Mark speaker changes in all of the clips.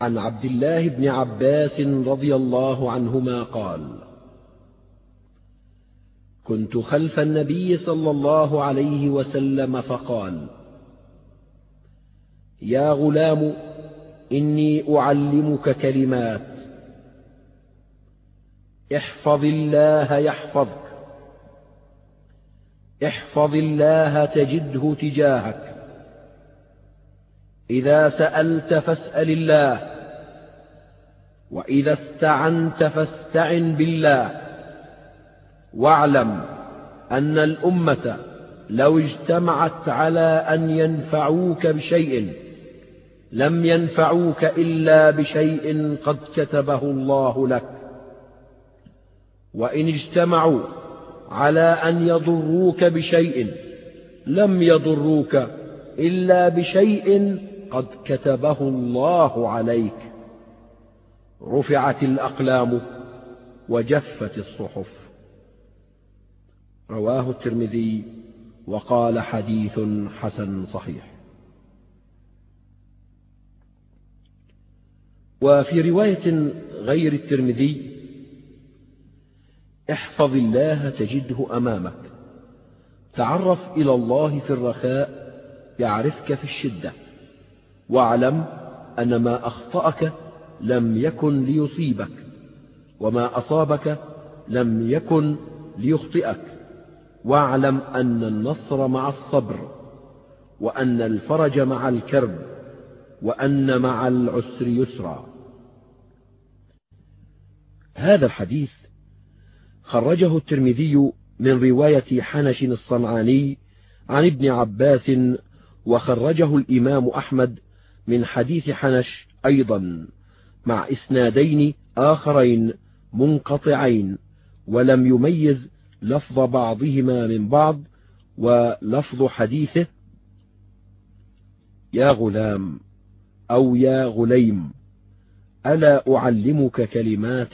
Speaker 1: عن عبد الله بن عباس رضي الله عنهما قال كنت خلف النبي صلى الله عليه وسلم فقال يا غلام إني أعلمك كلمات احفظ الله يحفظك احفظ الله تجده تجاهك إذا سألت فاسأل الله وإذا استعنت فاستعن بالله واعلم أن الأمة لو اجتمعت على أن ينفعوك بشيء لم ينفعوك إلا بشيء قد كتبه الله لك وإن اجتمعوا على أن يضروك بشيء لم يضروك إلا بشيء قد كتبه الله عليك رفعت الأقلام وجفت الصحف رواه الترمذي وقال حديث حسن صحيح وفي رواية غير الترمذي احفظ الله تجده أمامك تعرف إلى الله في الرخاء يعرفك في الشدة واعلم أن ما أخطأك لم يكن ليصيبك وما أصابك لم يكن ليخطئك واعلم أن النصر مع الصبر وأن الفرج مع الكرب وأن مع العسر يسرا هذا الحديث خرجه الترمذي من رواية حنش الصنعاني عن ابن عباس وخرجه الإمام أحمد من حديث حنش أيضا مع إسنادين آخرين منقطعين ولم يميز لفظ بعضهما من بعض ولفظ حديثه يا غلام أو يا غليم ألا أعلمك كلمات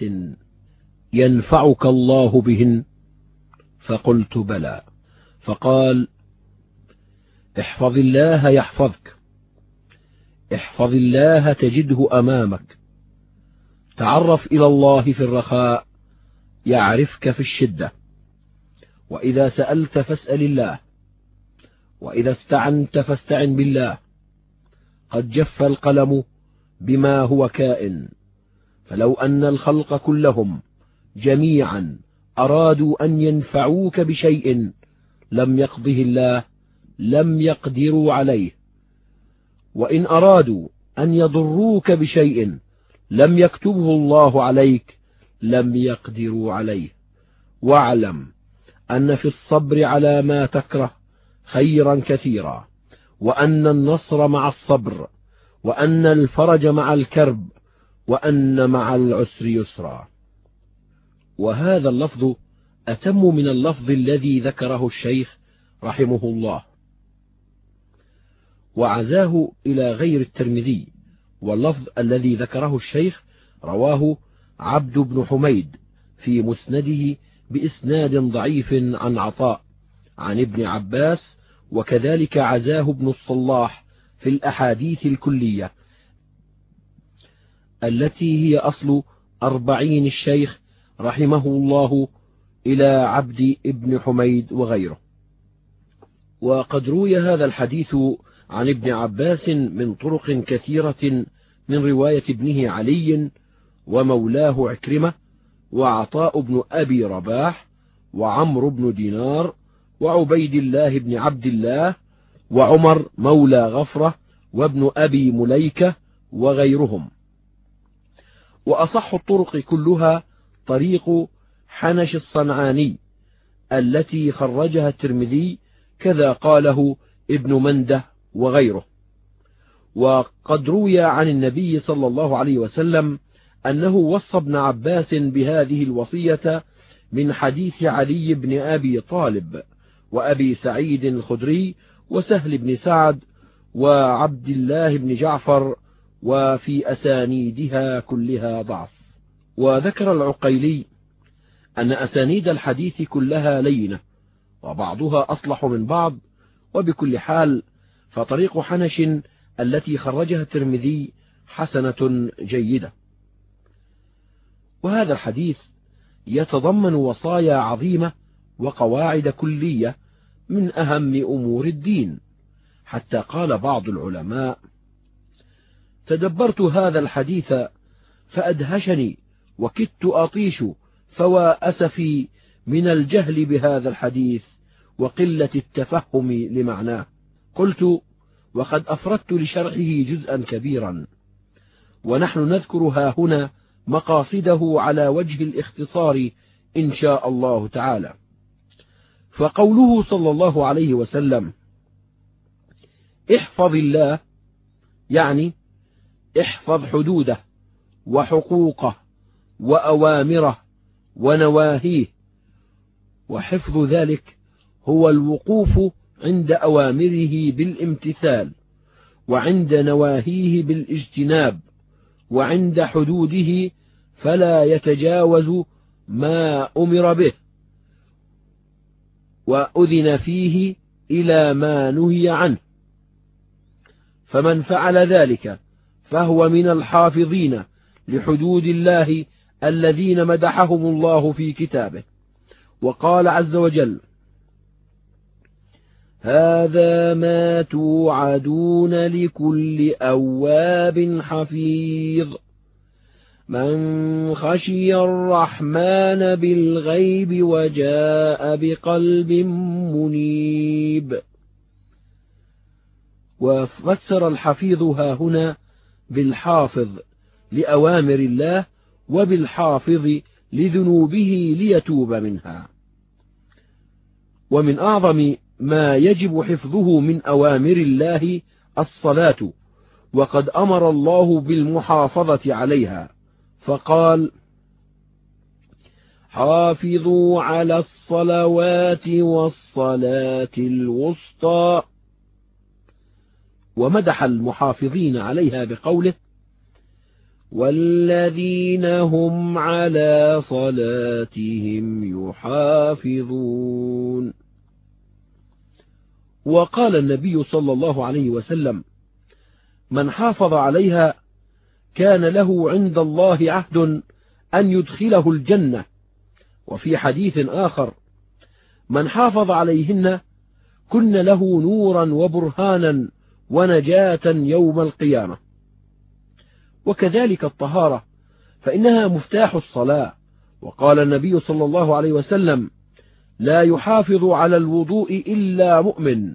Speaker 1: ينفعك الله بهن فقلت بلى فقال احفظ الله يحفظك احفظ الله تجده أمامك تعرف إلى الله في الرخاء يعرفك في الشدة وإذا سألت فاسأل الله وإذا استعنت فاستعن بالله قد جف القلم بما هو كائن فلو أن الخلق كلهم جميعا أرادوا أن ينفعوك بشيء لم يقضه الله لم يقدروا عليه وإن أرادوا أن يضروك بشيء لم يكتبه الله عليك لم يقدروا عليه واعلم أن في الصبر على ما تكره خيرا كثيرا وأن النصر مع الصبر وأن الفرج مع الكرب وأن مع العسر يسرا وهذا اللفظ أتم من اللفظ الذي ذكره الشيخ رحمه الله وعزاه إلى غير الترمذي واللفظ الذي ذكره الشيخ رواه عبد بن حميد في مسنده بإسناد ضعيف عن عطاء عن ابن عباس وكذلك عزاه ابن الصلاح في الأحاديث الكلية التي هي أصل أربعين الشيخ رحمه الله إلى عبد ابن حميد وغيره وقد روي هذا الحديث عن ابن عباس من طرق كثيرة من رواية ابنه علي ومولاه عكرمة وعطاء بن أبي رباح وعمرو بن دينار وعبيد الله بن عبد الله وعمر مولى غفرة وابن أبي مليكة وغيرهم وأصح الطرق كلها طريق حنش الصنعاني التي خرجها الترمذي كذا قاله ابن منده وغيره وقد روي عن النبي صلى الله عليه وسلم أنه وصى ابن عباس بهذه الوصية من حديث علي بن أبي طالب وأبي سعيد الخدري وسهل بن سعد وعبد الله بن جعفر وفي أسانيدها كلها ضعف وذكر العقيلي أن أسانيد الحديث كلها لينة وبعضها أصلح من بعض وبكل حال فطريق حنش التي خرجها الترمذي حسنة جيدة وهذا الحديث يتضمن وصايا عظيمة وقواعد كلية من أهم أمور الدين حتى قال بعض العلماء تدبرت هذا الحديث فأدهشني وكدت أطيش فوا أسفي من الجهل بهذا الحديث وقلة التفهم لمعناه قلت وقد أفردت لشرحه جزءا كبيرا ونحن نذكر ها هنا مقاصده على وجه الاختصار إن شاء الله تعالى فقوله صلى الله عليه وسلم احفظ الله يعني احفظ حدوده وحقوقه وأوامره ونواهيه وحفظ ذلك هو الوقوف عند أوامره بالامتثال وعند نواهيه بالاجتناب وعند حدوده فلا يتجاوز ما أمر به وأذن فيه إلى ما نهي عنه فمن فعل ذلك فهو من الحافظين لحدود الله الذين مدحهم الله في كتابه وقال عز وجل هذا ما توعدون لكل أواب حفيظ من خشي الرحمن بالغيب وجاء بقلب منيب وفسر الحفيظ ها هنا بالحافظ لأوامر الله وبالحافظ لذنوبه ليتوب منها ومن أعظم ما يجب حفظه من أوامر الله الصلاة وقد أمر الله بالمحافظة عليها فقال حافظوا على الصلوات والصلاة الوسطى ومدح المحافظين عليها بقوله والذين هم على صلاتهم يحافظون وقال النبي صلى الله عليه وسلم من حافظ عليها كان له عند الله عهد أن يدخله الجنة وفي حديث آخر من حافظ عليهن كن له نورا وبرهانا ونجاة يوم القيامة وكذلك الطهارة فإنها مفتاح الصلاة وقال النبي صلى الله عليه وسلم لا يحافظ على الوضوء إلا مؤمن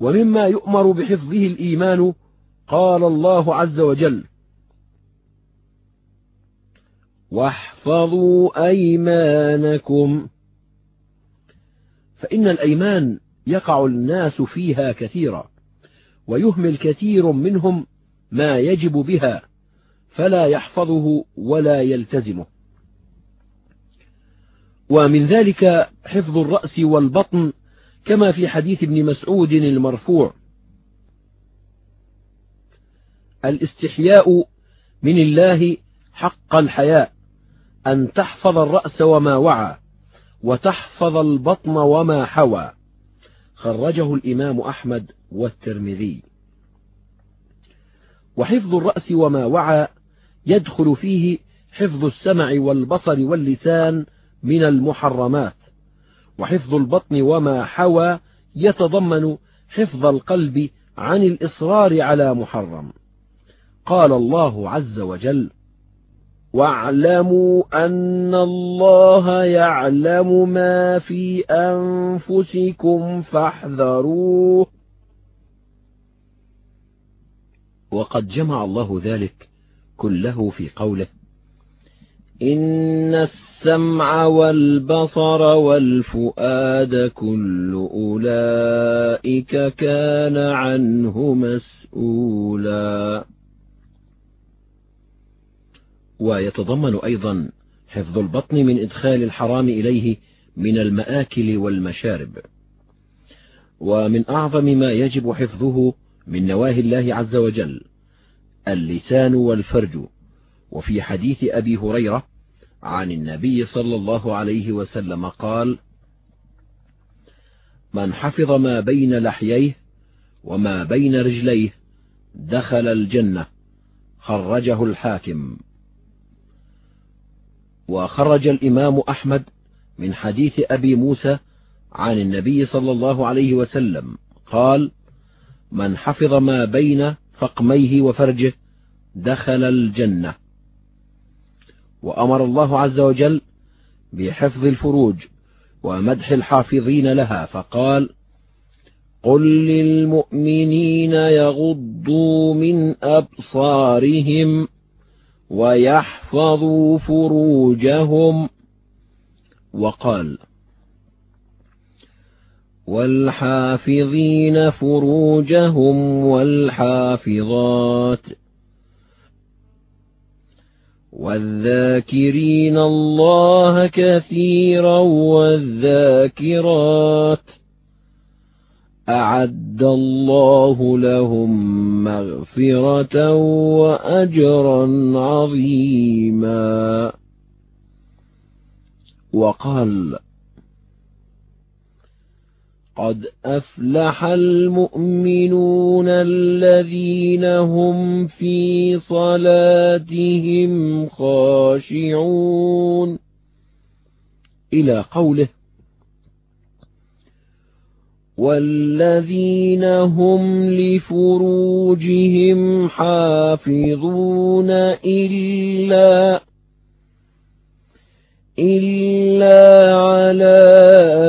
Speaker 1: ومما يؤمر بحفظه الإيمان قال الله عز وجل واحفظوا أيمانكم فإن الأيمان يقع الناس فيها كثيرا ويهمل كثير منهم ما يجب بها فلا يحفظه ولا يلتزمه ومن ذلك حفظ الرأس والبطن كما في حديث ابن مسعود المرفوع الاستحياء من الله حق الحياء أن تحفظ الرأس وما وعى وتحفظ البطن وما حوى خرجه الإمام أحمد والترمذي وحفظ الرأس وما وعى يدخل فيه حفظ السمع والبصر واللسان من المحرمات وحفظ البطن وما حوى يتضمن حفظ القلب عن الإصرار على محرم قال الله عز وجل واعلموا أن الله يعلم ما في أنفسكم فاحذروه وقد جمع الله ذلك كله في قوله إن السمع والبصر والفؤاد كل أولئك كان عنه مسؤولا ويتضمن أيضا حفظ البطن من إدخال الحرام إليه من المآكل والمشارب ومن أعظم ما يجب حفظه من نواهي الله عز وجل اللسان والفرج وفي حديث أبي هريرة عن النبي صلى الله عليه وسلم قال من حفظ ما بين لحييه وما بين رجليه دخل الجنة خرجه الحاكم وخرج الإمام أحمد من حديث أبي موسى عن النبي صلى الله عليه وسلم قال من حفظ ما بين فقميه وفرجه دخل الجنة وأمر الله عز وجل بحفظ الفروج ومدح الحافظين لها فقال قل للمؤمنين يغضوا من أبصارهم ويحفظوا فروجهم وقال والحافظين فروجهم والحافظات والذاكرين الله كثيرا والذاكرات أعد الله لهم مغفرة وأجرا عظيما وقال قد أفلح المؤمنون الذين هم في صلاتهم خاشعون إلى قوله والذين هم لفروجهم حافظون إلا إلا على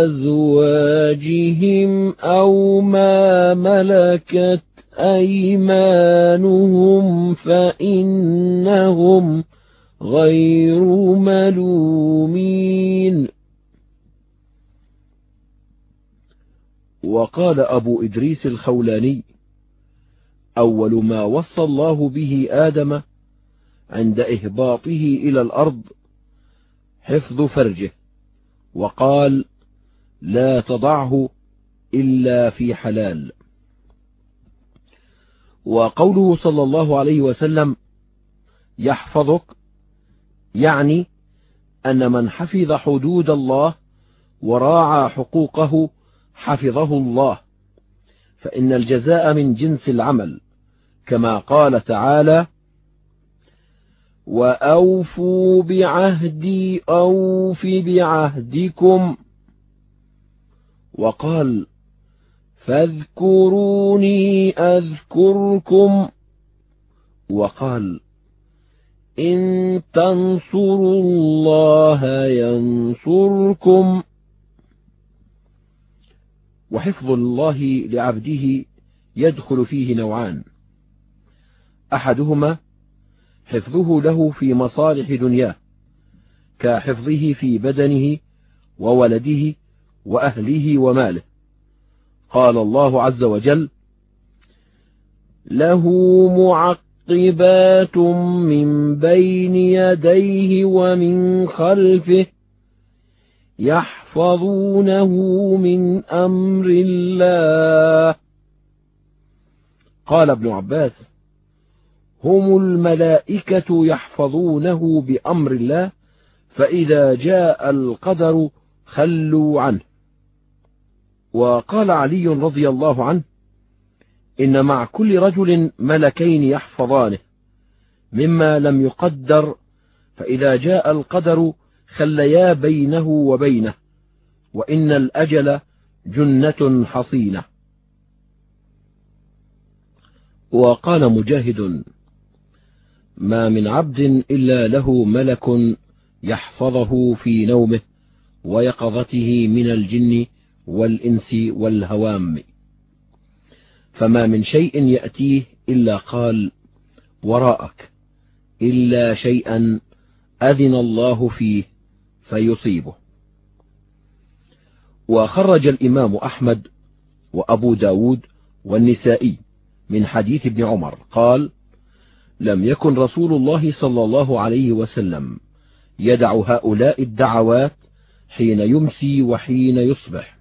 Speaker 1: أزواجهم أزواجهم أو ما ملكت أيمانهم فإنهم غير ملومين وقال أبو إدريس الخولاني أول ما وصى الله به آدم عند إهباطه إلى الأرض حفظ فرجه وقال لا تضعه إلا في حلال وقوله صلى الله عليه وسلم يحفظك يعني أن من حفظ حدود الله وراعى حقوقه حفظه الله فإن الجزاء من جنس العمل كما قال تعالى وأوفوا بعهدي أوف بعهدكم وقال فاذكروني أذكركم وقال إن تنصروا الله ينصركم وحفظ الله لعبده يدخل فيه نوعان أحدهما حفظه له في مصالح دنياه كحفظه في بدنه وولده وأهله وماله قال الله عز وجل له معقبات من بين يديه ومن خلفه يحفظونه من أمر الله قال ابن عباس هم الملائكة يحفظونه بأمر الله فإذا جاء القدر خلوا عنه وقال علي رضي الله عنه إن مع كل رجل ملكين يحفظانه مما لم يقدر فإذا جاء القدر خليا بينه وبينه وإن الأجل جنة حصينة وقال مجاهد ما من عبد إلا له ملك يحفظه في نومه ويقظته من الجن والإنس والهوام فما من شيء يأتيه إلا قال وراءك إلا شيئا أذن الله فيه فيصيبه وخرج الإمام أحمد وأبو داود والنسائي من حديث ابن عمر قال لم يكن رسول الله صلى الله عليه وسلم يدع هؤلاء الدعوات حين يمسي وحين يصبح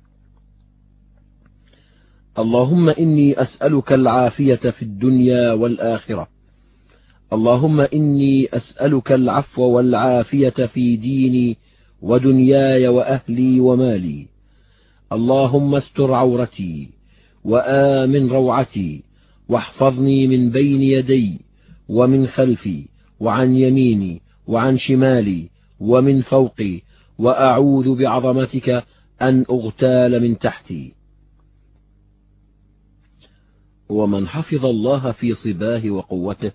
Speaker 1: اللهم إني أسألك العافية في الدنيا والآخرة اللهم إني أسألك العفو والعافية في ديني ودنياي وأهلي ومالي اللهم استر عورتي وآمن روعتي واحفظني من بين يدي ومن خلفي وعن يميني وعن شمالي ومن فوقي وأعوذ بعظمتك أن أغتال من تحتي ومن حفظ الله في صباه وقوته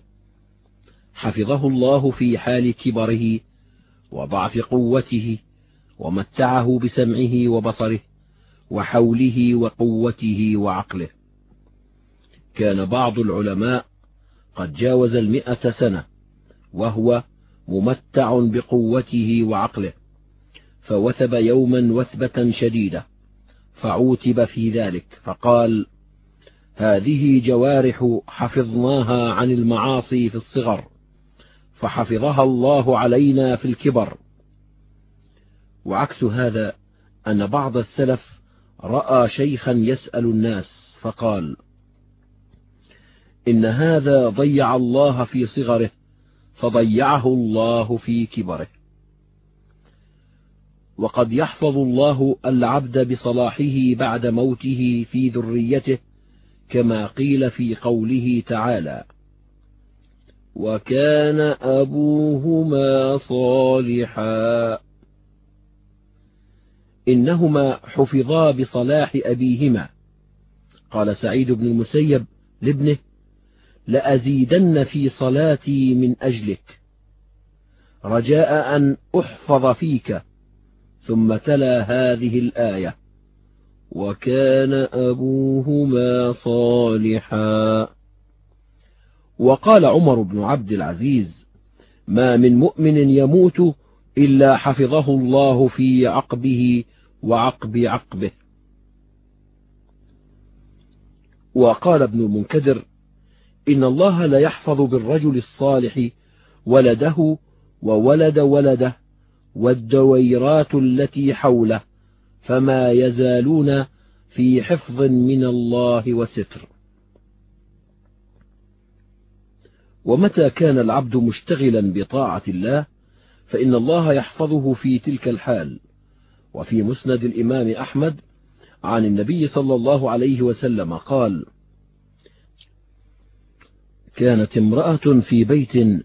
Speaker 1: حفظه الله في حال كبره وضعف قوته ومتعه بسمعه وبصره وحوله وقوته وعقله كان بعض العلماء قد جاوز المئة سنة وهو ممتع بقوته وعقله فوثب يوما وثبة شديدة فعوتب في ذلك فقال هذه جوارح حفظناها عن المعاصي في الصغر فحفظها الله علينا في الكبر وعكس هذا أن بعض السلف رأى شيخا يسأل الناس فقال إن هذا ضيع الله في صغره فضيعه الله في كبره وقد يحفظ الله العبد بصلاحه بعد موته في ذريته كما قيل في قوله تعالى وكان أبوهما صالحا إنهما حفظا بصلاح أبيهما قال سعيد بن المسيب لابنه لازيدن في صلاتي من أجلك رجاء أن أحفظ فيك ثم تلا هذه الآية وكان أبوهما صالحا وقال عمر بن عبد العزيز ما من مؤمن يموت إلا حفظه الله في عقبه وعقب عقبه وقال ابن المنكدر إن الله لا يحفظ بالرجل الصالح ولده وولد ولده والدويرات التي حوله فما يزالون في حفظ من الله وستر ومتى كان العبد مشتغلا بطاعة الله فإن الله يحفظه في تلك الحال وفي مسند الإمام أحمد عن النبي صلى الله عليه وسلم قال كانت امرأة في بيت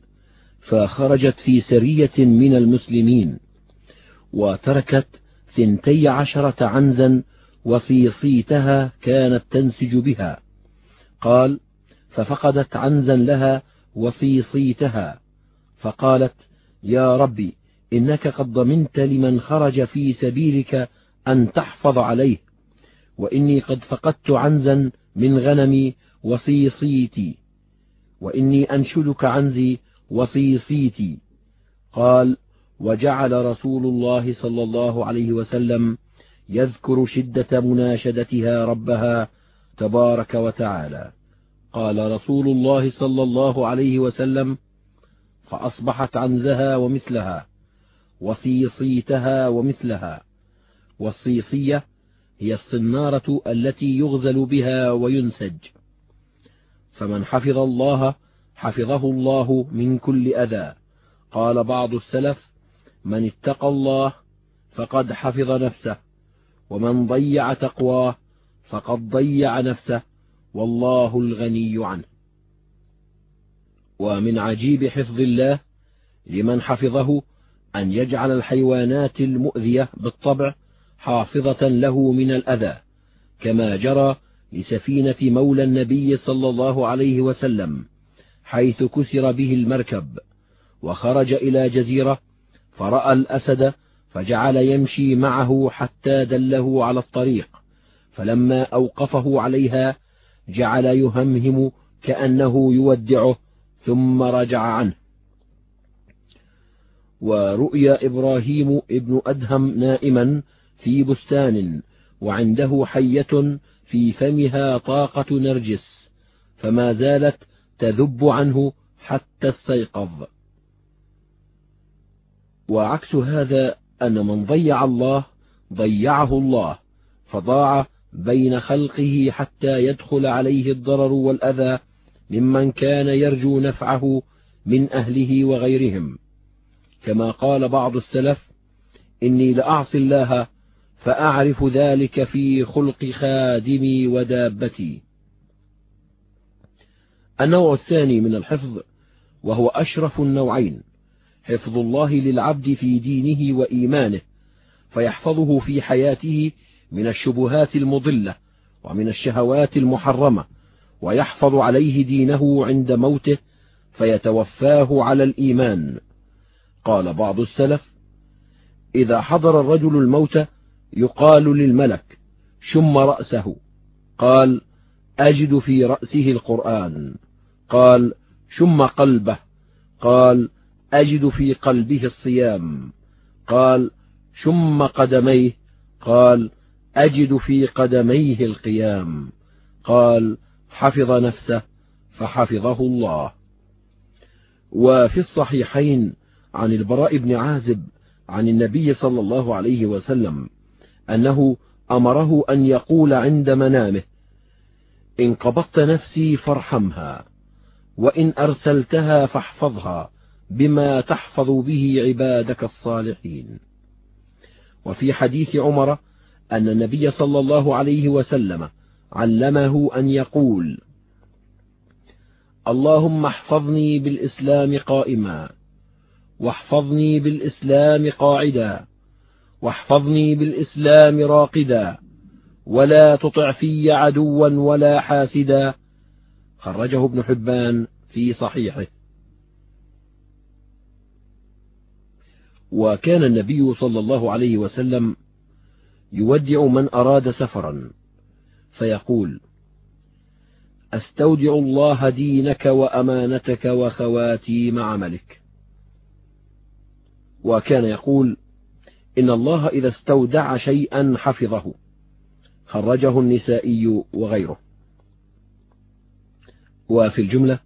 Speaker 1: فخرجت في سرية من المسلمين وتركت ثنتي عشرة عنزا وصيصيتها كانت تنسج بها قال ففقدت عنزا لها وصيصيتها فقالت يا ربي إنك قد ضمنت لمن خرج في سبيلك أن تحفظ عليه وإني قد فقدت عنزا من غنمي وصيصيتي وإني أنشدك عنزي وصيصيتي قال وجعل رسول الله صلى الله عليه وسلم يذكر شدة مناشدتها ربها تبارك وتعالى قال رسول الله صلى الله عليه وسلم فأصبحت عنزها ومثلها وصيصيتها ومثلها والصيصية هي الصنارة التي يغزل بها وينسج فمن حفظ الله حفظه الله من كل أذى قال بعض السلف من اتقى الله فقد حفظ نفسه ومن ضيع تقواه فقد ضيع نفسه والله الغني عنه ومن عجيب حفظ الله لمن حفظه أن يجعل الحيوانات المؤذية بالطبع حافظة له من الأذى كما جرى لسفينة مولى النبي صلى الله عليه وسلم حيث كسر به المركب وخرج إلى جزيرة فرأى الأسد فجعل يمشي معه حتى دله على الطريق فلما أوقفه عليها جعل يهمهم كأنه يودعه ثم رجع عنه ورؤيا إبراهيم ابن أدهم نائما في بستان وعنده حية في فمها طاقة نرجس فما زالت تذب عنه حتى استيقظ وعكس هذا أن من ضيع الله ضيعه الله فضاع بين خلقه حتى يدخل عليه الضرر والأذى ممن كان يرجو نفعه من أهله وغيرهم كما قال بعض السلف إني لأعصي الله فأعرف ذلك في خلق خادمي ودابتي النوع الثاني من الحفظ وهو أشرف النوعين حفظ الله للعبد في دينه وإيمانه فيحفظه في حياته من الشبهات المضلة ومن الشهوات المحرمة ويحفظ عليه دينه عند موته فيتوفاه على الإيمان قال بعض السلف إذا حضر الرجل الموت يقال للملك شم رأسه قال أجد في رأسه القرآن قال شم قلبه قال أجد في قلبه الصيام قال شم قدميه قال أجد في قدميه القيام قال حفظ نفسه فحفظه الله وفي الصحيحين عن البراء بن عازب عن النبي صلى الله عليه وسلم أنه أمره أن يقول عند منامه إن قبضت نفسي فارحمها وإن أرسلتها فاحفظها بما تحفظ به عبادك الصالحين وفي حديث عمر أن النبي صلى الله عليه وسلم علمه أن يقول اللهم احفظني بالإسلام قائما واحفظني بالإسلام قاعدا واحفظني بالإسلام راقدا ولا تطع في عدوا ولا حاسدا خرجه ابن حبان في صحيحه وكان النبي صلى الله عليه وسلم يودع من أراد سفرا فيقول أستودع الله دينك وأمانتك وخواتيم عملك وكان يقول إن الله إذا استودع شيئا حفظه خرجه النسائي وغيره وفي الجملة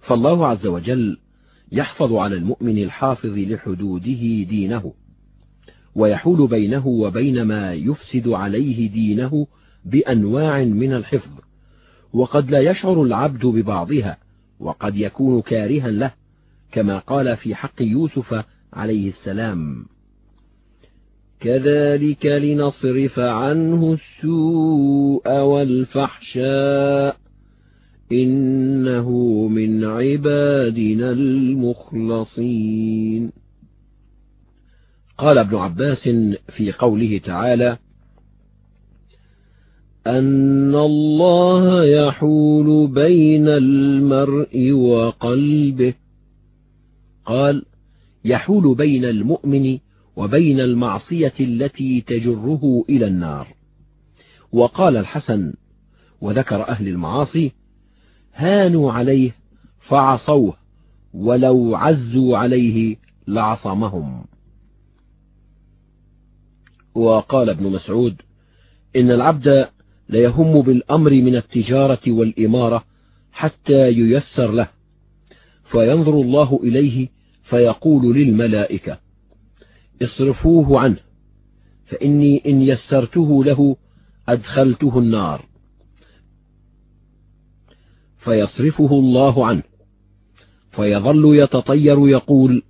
Speaker 1: فالله عز وجل يحفظ على المؤمن الحافظ لحدوده دينه ويحول بينه وبين ما يفسد عليه دينه بأنواع من الحفظ وقد لا يشعر العبد ببعضها وقد يكون كارها له كما قال في حق يوسف عليه السلام كذلك لنصرف عنه السوء والفحشاء إنه من عبادنا المخلصين قال ابن عباس في قوله تعالى أن الله يحول بين المرء وقلبه قال يحول بين المؤمن وبين المعصية التي تجره إلى النار وقال الحسن وذكر أهل المعاصي هانوا عليه فعصوه ولو عزوا عليه لعصمهم وقال ابن مسعود إن العبد ليهم بالأمر من التجارة والإمارة حتى ييسر له فينظر الله إليه فيقول للملائكة اصرفوه عنه فإني إن يسرته له أدخلته النار فيصرفه الله عنه فيظل يتطير يقول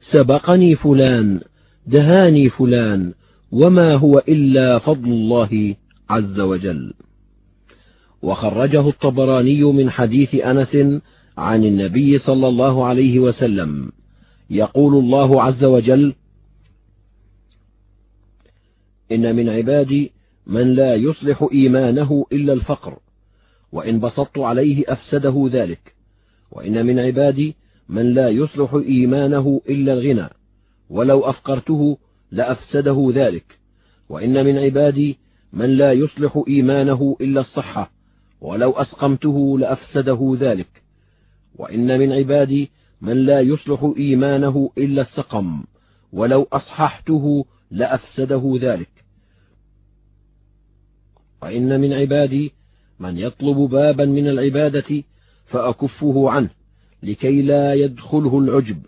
Speaker 1: سبقني فلان دهاني فلان وما هو إلا فضل الله عز وجل وخرجه الطبراني من حديث أنس عن النبي صلى الله عليه وسلم يقول الله عز وجل إن من عبادي من لا يصلح إيمانه إلا الفقر وإن بسطت عليه أفسده ذلك وإن من عبادي من لا يصلح إيمانه إلا الغنى ولو أفقرته لأفسده ذلك وإن من عبادي من لا يصلح إيمانه إلا الصحة ولو أسقمته لأفسده ذلك وإن من عبادي من لا يصلح إيمانه إلا السقم ولو أصححته لأفسده ذلك وإن من عبادي من يطلب بابا من العبادة فأكفه عنه لكي لا يدخله العجب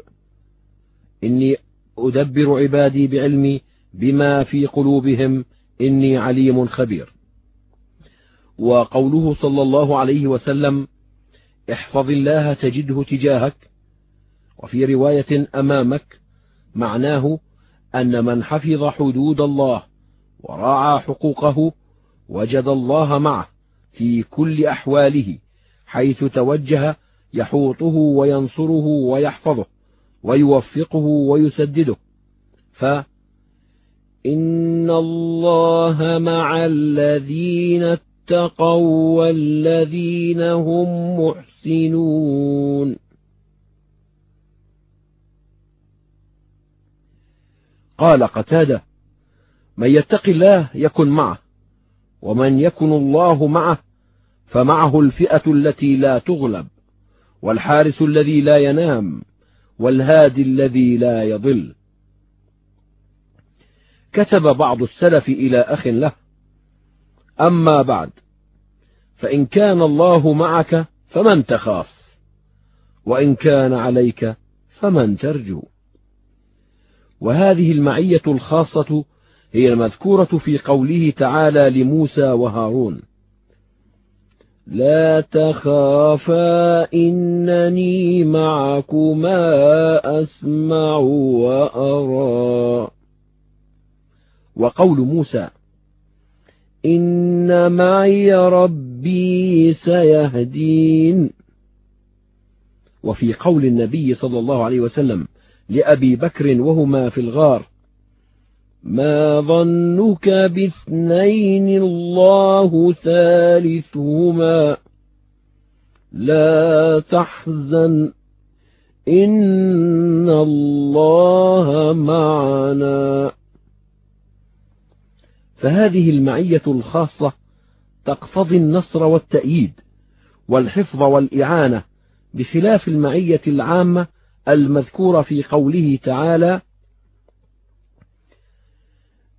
Speaker 1: إني أدبر عبادي بعلمي بما في قلوبهم إني عليم خبير وقوله صلى الله عليه وسلم احفظ الله تجده تجاهك وفي رواية أمامك معناه أن من حفظ حدود الله وراعى حقوقه وجد الله معه في كل أحواله حيث توجه يحوطه وينصره ويحفظه ويوفقه ويسدده ف إن الله مع الذين اتقوا والذين هم محسنون قال قتادة من يتق الله يكن معه ومن يكن الله معه فمعه الفئة التي لا تغلب والحارس الذي لا ينام والهادي الذي لا يضل كتب بعض السلف إلى أخ له أما بعد فإن كان الله معك فمن تخاف وإن كان عليك فمن ترجو وهذه المعية الخاصة هي المذكورة في قوله تعالى لموسى وهارون لا تخافا إنني معكما أسمع وأرى وقول موسى إن معي ربي سيهدين وفي قول النبي صلى الله عليه وسلم لأبي بكر وهما في الغار ما ظنك باثنين الله ثالثهما لا تحزن إن الله معنا فهذه المعية الخاصة تقتضي النصر والتأييد والحفظ والإعانة بخلاف المعية العامة المذكورة في قوله تعالى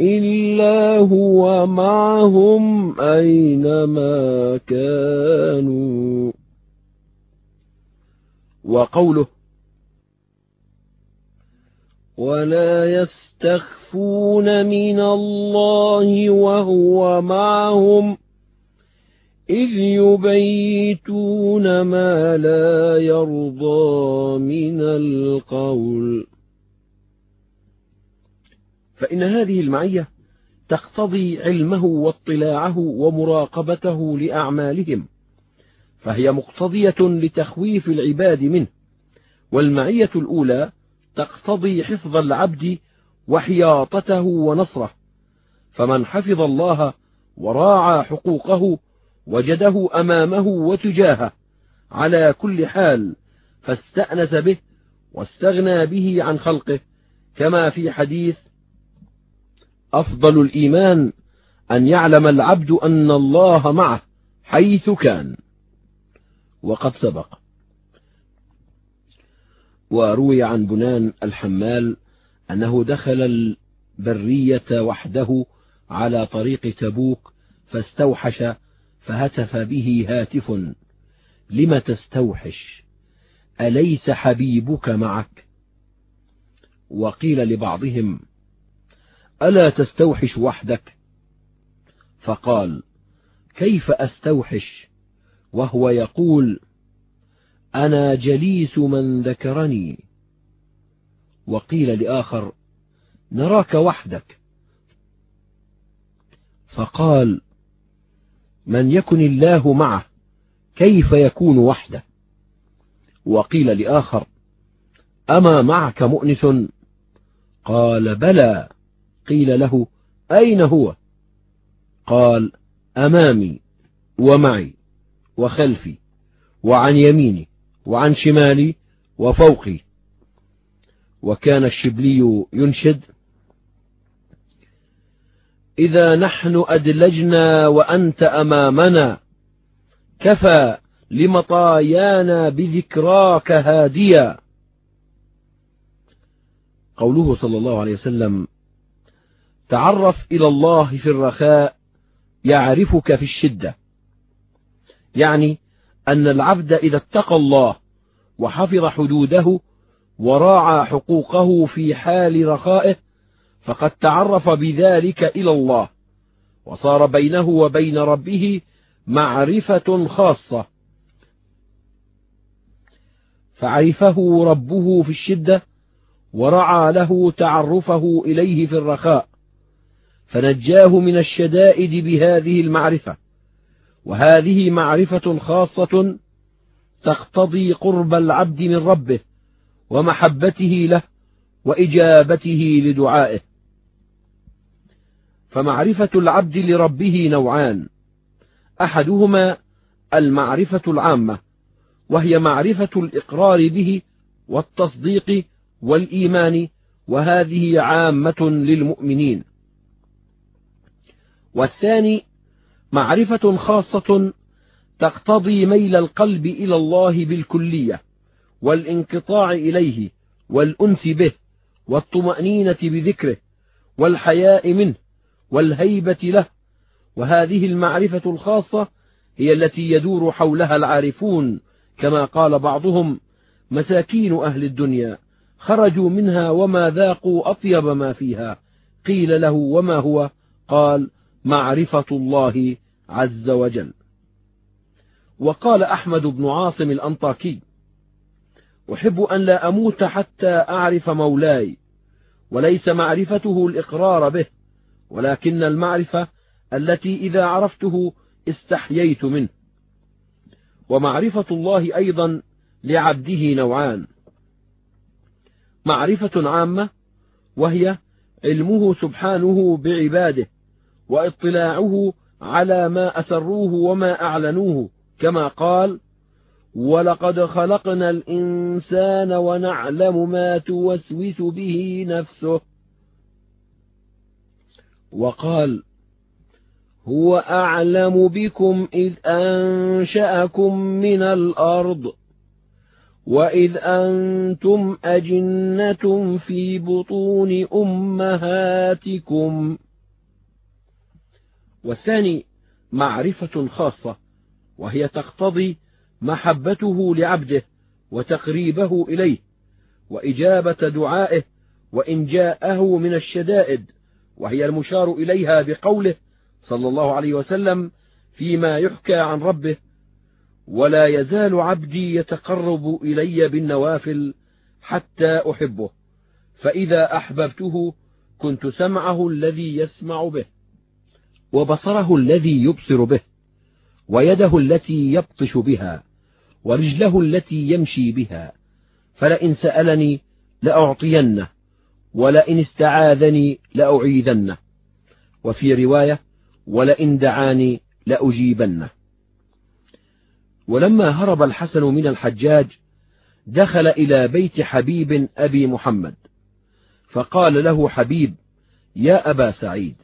Speaker 1: إلا هو معهم أينما كانوا وقوله ولا يستخفون من الله وهو معهم إذ يبيتون ما لا يرضى من القول فإن هذه المعية تقتضي علمه واطلاعه ومراقبته لأعمالهم فهي مقتضية لتخويف العباد منه والمعية الأولى تقتضي حفظ العبد وحياطته ونصره فمن حفظ الله وراعى حقوقه وجده أمامه وتجاهه على كل حال فاستأنس به واستغنى به عن خلقه كما في حديث أفضل الإيمان أن يعلم العبد أن الله معه حيث كان وقد سبق وروي عن بنان الحمال أنه دخل البرية وحده على طريق تبوك فاستوحش فهتف به هاتف لم تستوحش أليس حبيبك معك وقيل لبعضهم ألا تستوحش وحدك فقال كيف أستوحش وهو يقول أنا جليس من ذكرني وقيل لآخر نراك وحدك فقال من يكن الله معه كيف يكون وحده وقيل لآخر أما معك مؤنس قال بلى قيل له أين هو قال أمامي ومعي وخلفي وعن يميني وعن شمالي وفوقي وكان الشبلي ينشد إذا نحن أدلجنا وأنت أمامنا كفى لمطايانا بذكراك هاديا قوله صلى الله عليه وسلم تعرف إلى الله في الرخاء يعرفك في الشدة يعني أن العبد إذا اتقى الله وحفظ حدوده وراعى حقوقه في حال رخائه فقد تعرف بذلك إلى الله وصار بينه وبين ربه معرفة خاصة فعرفه ربه في الشدة ورعى له تعرفه إليه في الرخاء فنجاه من الشدائد بهذه المعرفة وهذه معرفة خاصة تقتضي قرب العبد من ربه ومحبته له وإجابته لدعائه فمعرفة العبد لربه نوعان أحدهما المعرفة العامة وهي معرفة الإقرار به والتصديق والإيمان وهذه عامة للمؤمنين والثاني معرفة خاصة تقتضي ميل القلب إلى الله بالكلية والانقطاع إليه والأنس به والطمأنينة بذكره والحياء منه والهيبة له وهذه المعرفة الخاصة هي التي يدور حولها العارفون كما قال بعضهم مساكين أهل الدنيا خرجوا منها وما ذاقوا أطيب ما فيها قيل له وما هو قال معرفة الله عز وجل وقال أحمد بن عاصم الأنطاكي أحب أن لا أموت حتى أعرف مولاي وليس معرفته الإقرار به ولكن المعرفة التي إذا عرفته استحييت منه ومعرفة الله أيضا لعبده نوعان معرفة عامة وهي علمه سبحانه بعباده واطلاعه على ما أسروه وما أعلنوه كما قال ولقد خلقنا الإنسان ونعلم ما توسوس به نفسه وقال هو أعلم بكم إذ أنشأكم من الأرض وإذ أنتم أجنة في بطون أمهاتكم والثاني معرفة خاصة وهي تقتضي محبته لعبده وتقريبه إليه وإجابة دعائه وإن جاءه من الشدائد وهي المشار إليها بقوله صلى الله عليه وسلم فيما يحكى عن ربه ولا يزال عبدي يتقرب إلي بالنوافل حتى أحبه فإذا أحببته كنت سمعه الذي يسمع به وبصره الذي يبصر به ويده التي يبطش بها ورجله التي يمشي بها فلئن سألني لأعطينه ولئن استعاذني لأعيذنه وفي رواية ولئن دعاني لأجيبنه ولما هرب الحسن من الحجاج دخل إلى بيت حبيب أبي محمد فقال له حبيب يا أبا سعيد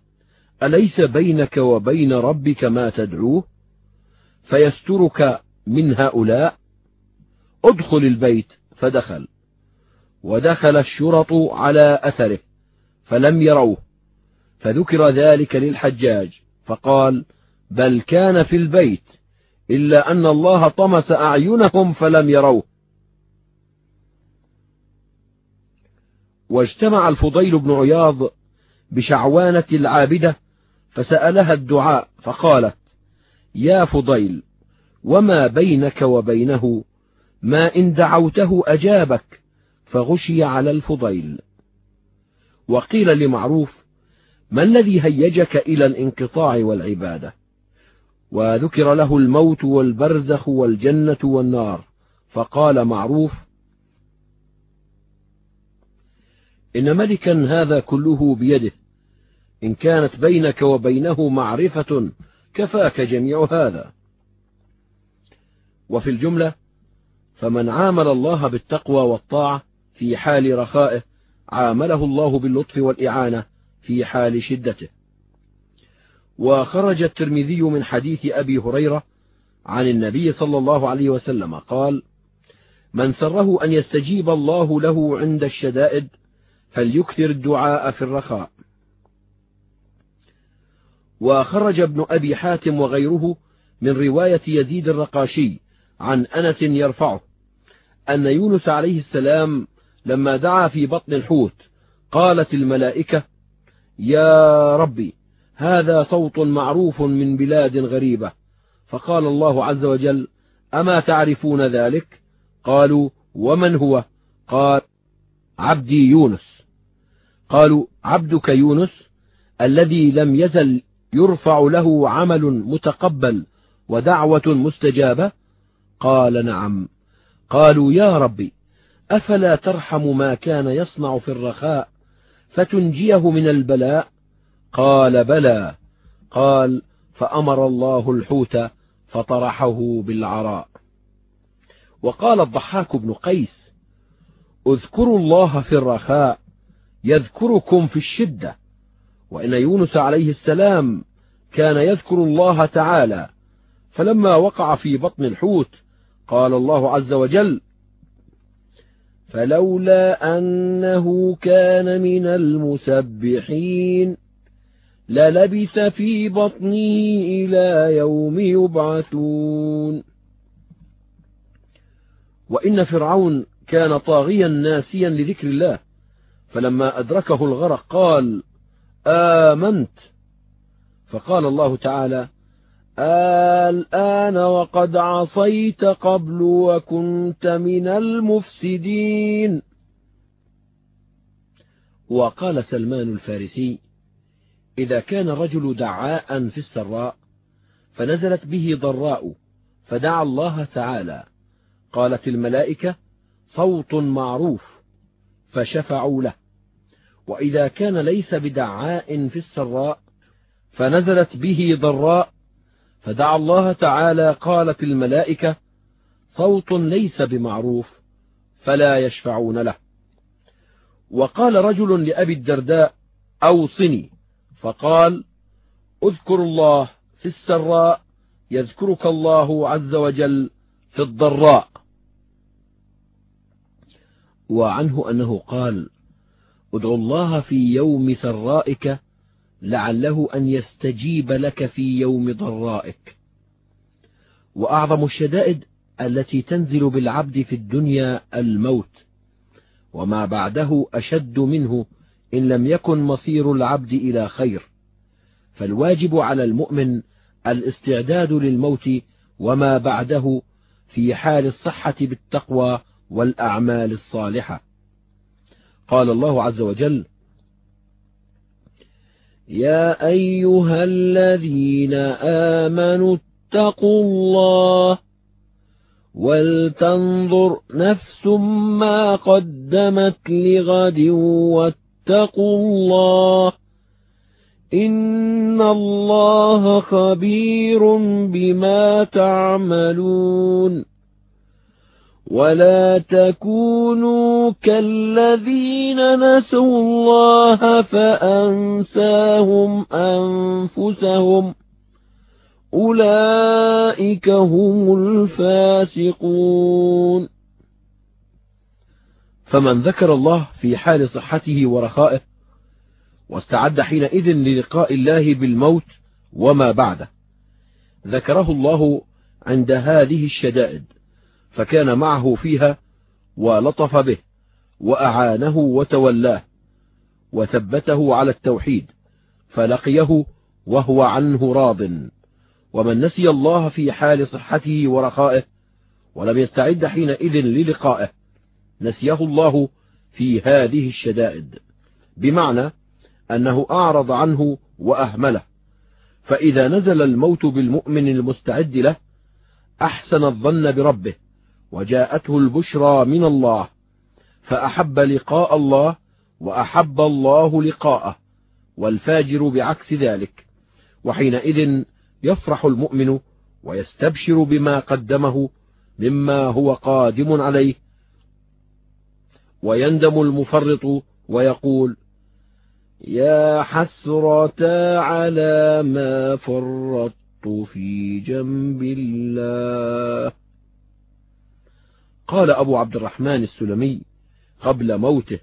Speaker 1: أليس بينك وبين ربك ما تدعوه فيسترك من هؤلاء ادخل البيت فدخل ودخل الشرط على أثره فلم يروه فذكر ذلك للحجاج فقال بل كان في البيت إلا أن الله طمس أعينهم فلم يروه واجتمع الفضيل بن عياض بشعوانة العابدة فسألها الدعاء فقالت يا فضيل وما بينك وبينه ما إن دعوته أجابك فغشي على الفضيل وقيل لمعروف ما الذي هيجك إلى الانقطاع والعبادة وذكر له الموت والبرزخ والجنة والنار فقال معروف إن ملكا هذا كله بيده إن كانت بينك وبينه معرفة كفاك جميع هذا وفي الجملة فمن عامل الله بالتقوى والطاعة في حال رخائه عامله الله باللطف والإعانة في حال شدته وخرج الترمذي من حديث أبي هريرة عن النبي صلى الله عليه وسلم قال من سره أن يستجيب الله له عند الشدائد فليكثر الدعاء في الرخاء وخرج ابن أبي حاتم وغيره من رواية يزيد الرقاشي عن أنس يرفعه أن يونس عليه السلام لما دعا في بطن الحوت قالت الملائكة يا ربي هذا صوت معروف من بلاد غريبة فقال الله عز وجل أما تعرفون ذلك قالوا ومن هو قال عبدي يونس قالوا عبدك يونس الذي لم يزل يرفع له عمل متقبل ودعوة مستجابة قال نعم قالوا يا رب أفلا ترحم ما كان يصنع في الرخاء فتنجيه من البلاء قال بلى قال فأمر الله الحوت فطرحه بالعراء وقال الضحاك بن قيس اذكروا الله في الرخاء يذكركم في الشدة وإن يونس عليه السلام كان يذكر الله تعالى فلما وقع في بطن الحوت قال الله عز وجل فلولا أنه كان من المسبحين للبث في بطنه إلى يوم يبعثون وإن فرعون كان طاغيا ناسيا لذكر الله فلما أدركه الغرق قال آمنت فقال الله تعالى الآن وقد عصيت قبل وكنت من المفسدين وقال سلمان الفارسي إذا كان الرجل دعاء في السراء فنزلت به ضراء فدعا الله تعالى قالت الملائكة صوت معروف فشفعوا له وإذا كان ليس بدعاء في السراء فنزلت به ضراء فدعا الله تعالى قالت الملائكة صوت ليس بمعروف فلا يشفعون له وقال رجل لأبي الدرداء أوصني فقال اذكر الله في السراء يذكرك الله عز وجل في الضراء وعنه أنه قال ادع الله في يوم سرائك لعله أن يستجيب لك في يوم ضرائك وأعظم الشدائد التي تنزل بالعبد في الدنيا الموت وما بعده أشد منه إن لم يكن مصير العبد إلى خير فالواجب على المؤمن الاستعداد للموت وما بعده في حال الصحة بالتقوى والأعمال الصالحة قال الله عز وجل يا أيها الذين آمنوا اتقوا الله ولتنظر نفس ما قدمت لغد واتقوا الله إن الله خبير بما تعملون ولا تكونوا كالذين نسوا الله فأنساهم أنفسهم أولئك هم الفاسقون فمن ذكر الله في حال صحته ورخائه واستعد حينئذ للقاء الله بالموت وما بعده ذكره الله عند هذه الشدائد فكان معه فيها ولطف به وأعانه وتولاه وثبته على التوحيد فلقيه وهو عنه راض ومن نسي الله في حال صحته ورخائه ولم يستعد حينئذ للقائه نسيه الله في هذه الشدائد بمعنى أنه أعرض عنه وأهمله فإذا نزل الموت بالمؤمن المستعد له أحسن الظن بربه وجاءته البشرى من الله فأحب لقاء الله وأحب الله لقاءه والفاجر بعكس ذلك وحينئذ يفرح المؤمن ويستبشر بما قدمه مما هو قادم عليه ويندم المفرط ويقول يا حسرة على ما فرطت في جنب الله قال أبو عبد الرحمن السلمي قبل موته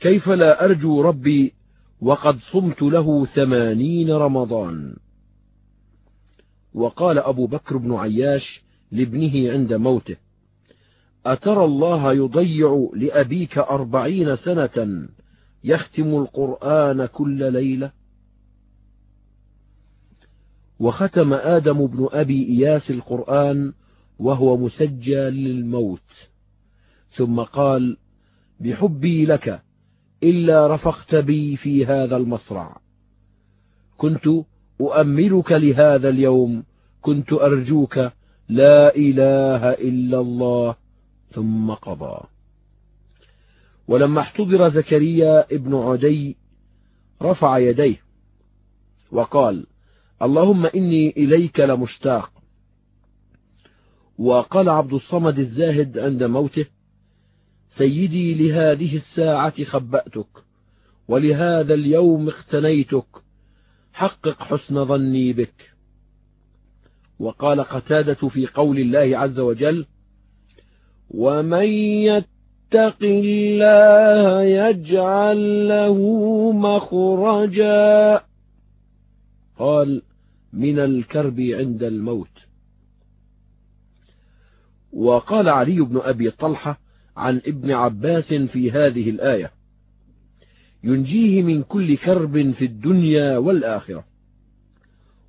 Speaker 1: كيف لا أرجو ربي وقد صمت له ثمانين رمضان وقال أبو بكر بن عياش لابنه عند موته أترى الله يضيع لأبيك أربعين سنة يختم القرآن كل ليلة وختم آدم بن أبي إياس القرآن وهو مسجى للموت ثم قال بحبي لك إلا رفقت بي في هذا المصرع كنت أؤملك لهذا اليوم كنت أرجوك لا إله إلا الله ثم قضى ولما احتضر زكريا ابن عدي رفع يديه وقال اللهم إني إليك لمشتاق وقال عبد الصمد الزاهد عند موته سيدي لهذه الساعة خبأتك ولهذا اليوم اختنيتك حقق حسن ظني بك وقال قتادة في قول الله عز وجل ومن يتق الله يجعل له مخرجا قال من الكرب عند الموت وقال علي بن أبي طلحة عن ابن عباس في هذه الآية ينجيه من كل كرب في الدنيا والآخرة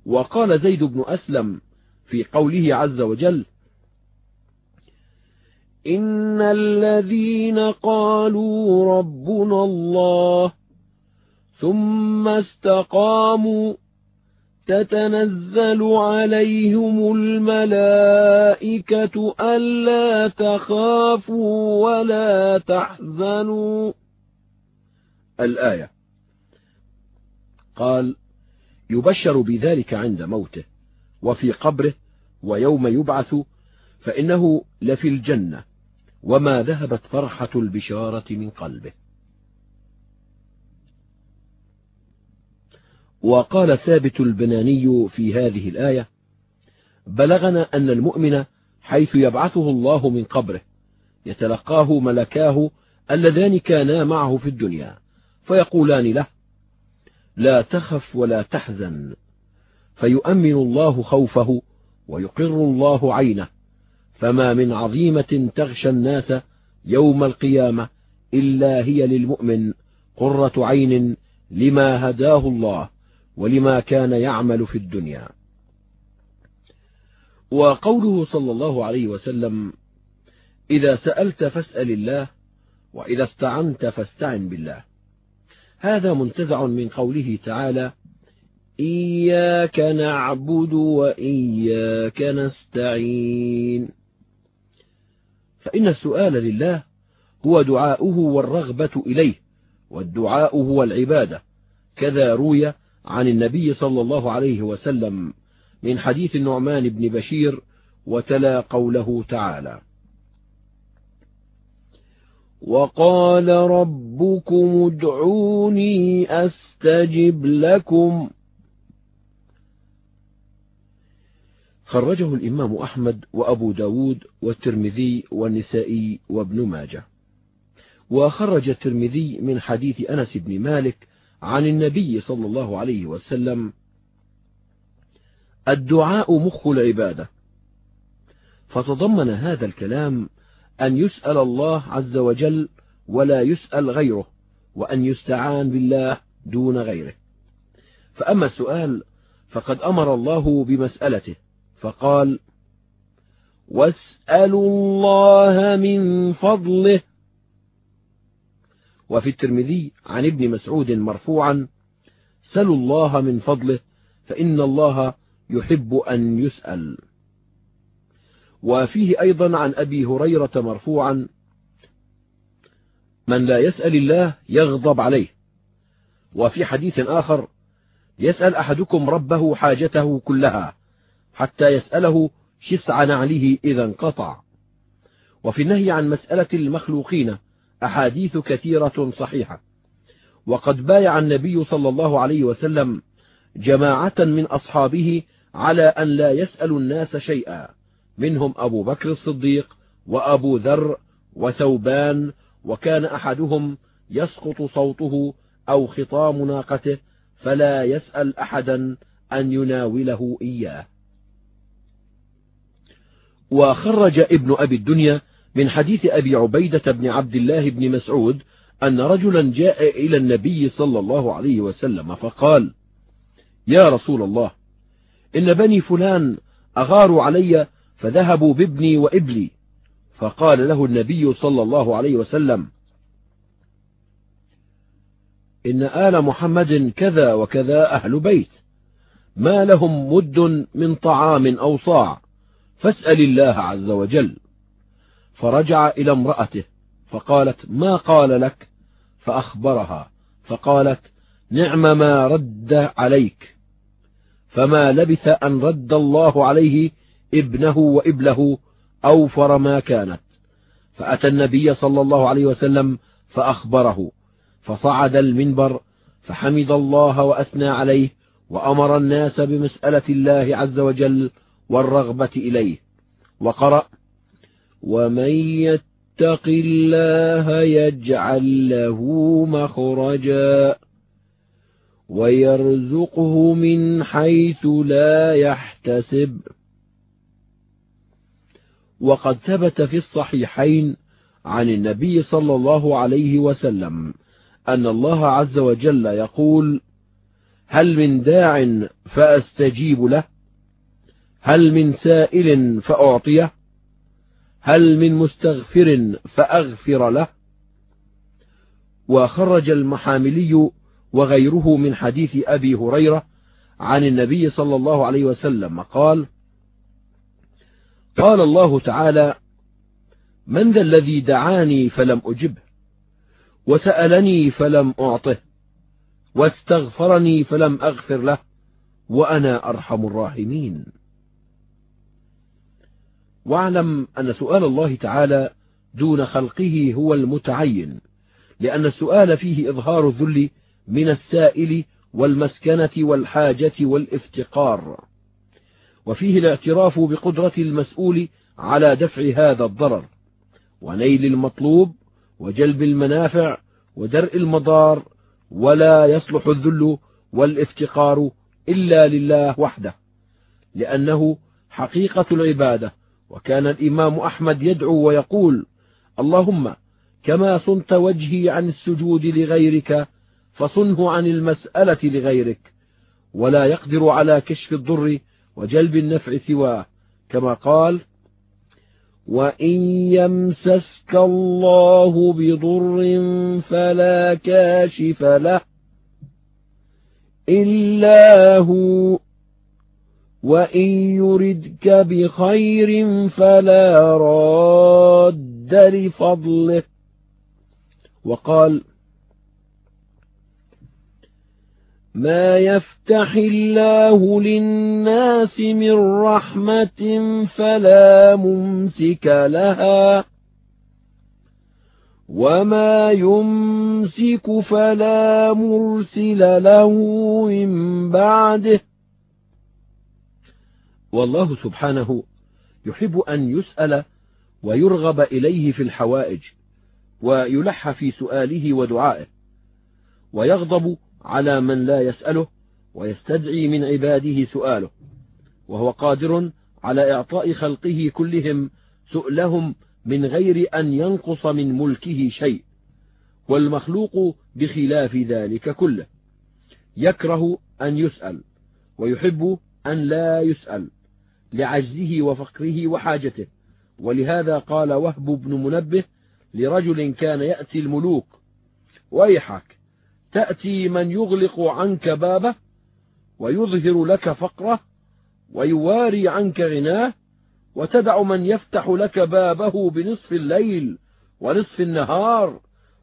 Speaker 1: وقال زيد بن أسلم في قوله عز وجل إن الذين قالوا ربنا الله ثم استقاموا تتنزل عليهم الملائكة ألا تخافوا ولا تحزنوا الآية قال يبشر بذلك عند موته وفي قبره ويوم يبعث فإنه لفي الجنة وما ذهبت فرحة البشارة من قلبه وقال ثابت البناني في هذه الآية بلغنا أن المؤمن حيث يبعثه الله من قبره يتلقاه ملكاه اللذان كانا معه في الدنيا فيقولان له لا تخف ولا تحزن فيؤمن الله خوفه ويقر الله عينه فما من عظيمة تغشى الناس يوم القيامة إلا هي للمؤمن قرة عين لما هداه الله ولما كان يعمل في الدنيا وقوله صلى الله عليه وسلم إذا سألت فاسأل الله وإذا استعنت فاستعن بالله هذا منتزع من قوله تعالى إياك نعبد وإياك نستعين فإن السؤال لله هو دعاؤه والرغبة إليه والدعاء هو العبادة كذا روي عن النبي صلى الله عليه وسلم من حديث النعمان بن بشير وتلا قوله تعالى وقال ربكم ادعوني أستجب لكم خرجه الإمام أحمد وأبو داود والترمذي والنسائي وابن ماجه وخرج الترمذي من حديث أنس بن مالك عن النبي صلى الله عليه وسلم الدعاء مخ العبادة فتضمن هذا الكلام أن يسأل الله عز وجل ولا يسأل غيره وأن يستعان بالله دون غيره فأما السؤال فقد أمر الله بمسألته فقال واسألوا الله من فضله وفي الترمذي عن ابن مسعود مرفوعا سلوا الله من فضله فإن الله يحب أن يسأل وفيه أيضا عن أبي هريرة مرفوعا من لا يسأل الله يغضب عليه وفي حديث آخر يسأل أحدكم ربه حاجته كلها حتى يسأله شسع نعله إذا انقطع وفي النهي عن مسألة المخلوقين أحاديث كثيرة صحيحة وقد بايع النبي صلى الله عليه وسلم جماعة من أصحابه على أن لا يسألوا الناس شيئا منهم أبو بكر الصديق وأبو ذر وثوبان وكان أحدهم يسقط صوته أو خطام ناقته فلا يسأل أحدا أن يناوله إياه وخرج ابن أبي الدنيا من حديث أبي عبيدة بن عبد الله بن مسعود أن رجلا جاء إلى النبي صلى الله عليه وسلم فقال يا رسول الله إن بني فلان أغاروا علي فذهبوا بابني وابلي فقال له النبي صلى الله عليه وسلم إن آل محمد كذا وكذا أهل بيت ما لهم مد من طعام أو صاع فاسأل الله عز وجل فرجع إلى امرأته فقالت ما قال لك فأخبرها فقالت نعم ما رد عليك فما لبث أن رد الله عليه ابنه وإبله أوفر ما كانت فأتى النبي صلى الله عليه وسلم فأخبره فصعد المنبر فحمد الله وأثنى عليه وأمر الناس بمسألة الله عز وجل والرغبة إليه وقرأ ومن يتق الله يجعل له مخرجا ويرزقه من حيث لا يحتسب وقد ثبت في الصحيحين عن النبي صلى الله عليه وسلم أن الله عز وجل يقول هل من داع فأستجيب له هل من سائل فأعطيه هل من مستغفر فأغفر له وخرج المحاملي وغيره من حديث أبي هريرة عن النبي صلى الله عليه وسلم قال قال الله تعالى من ذا الذي دعاني فلم أجبه وسألني فلم أعطه واستغفرني فلم أغفر له وأنا أرحم الراحمين واعلم أن سؤال الله تعالى دون خلقه هو المتعين لأن السؤال فيه إظهار الذل من السائل والمسكنة والحاجة والافتقار وفيه الاعتراف بقدرة المسؤول على دفع هذا الضرر ونيل المطلوب وجلب المنافع ودرء المضار ولا يصلح الذل والافتقار إلا لله وحده لأنه حقيقة العبادة وكان الإمام أحمد يدعو ويقول اللهم كما صنت وجهي عن السجود لغيرك فصنه عن المسألة لغيرك ولا يقدر على كشف الضر وجلب النفع سواه كما قال وإن يمسسك الله بضر فلا كاشف له إلا هو وإن يردك بخير فلا راد لفضله وقال ما يفتح الله للناس من رحمة فلا ممسك لها وما يمسك فلا مرسل له من بعده والله سبحانه يحب أن يسأل ويرغب إليه في الحوائج ويلح في سؤاله ودعائه ويغضب على من لا يسأله ويستدعي من عباده سؤاله وهو قادر على إعطاء خلقه كلهم سؤلهم من غير أن ينقص من ملكه شيء والمخلوق بخلاف ذلك كله يكره أن يسأل ويحب أن لا يسأل لعجزه وفقره وحاجته ولهذا قال وهب بن منبه لرجل كان يأتي الملوك ويحك تأتي من يغلق عنك بابه ويظهر لك فقره ويواري عنك غناه وتدع من يفتح لك بابه بنصف الليل ونصف النهار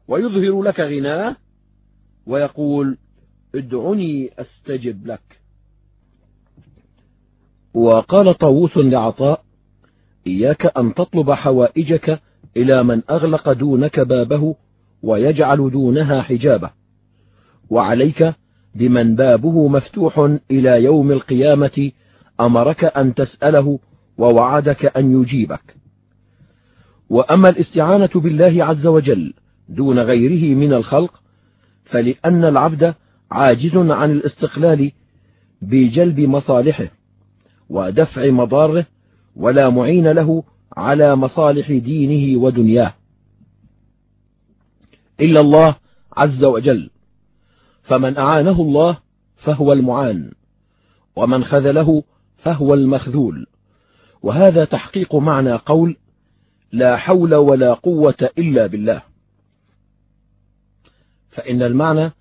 Speaker 1: ويظهر لك غناه ويقول ادعني أستجب لك وقال طاووس لعطاء إياك أن تطلب حوائجك إلى من أغلق دونك بابه ويجعل دونها حجابه وعليك بمن بابه مفتوح إلى يوم القيامة أمرك أن تسأله ووعدك أن يجيبك وأما الاستعانة بالله عز وجل دون غيره من الخلق فلأن العبد عاجز عن الاستقلال بجلب مصالحه ودفع مضاره ولا معين له على مصالح دينه ودنياه إلا الله عز وجل فمن أعانه الله فهو المعان ومن خذله فهو المخذول وهذا تحقيق معنى قول لا حول ولا قوة إلا بالله فإن المعنى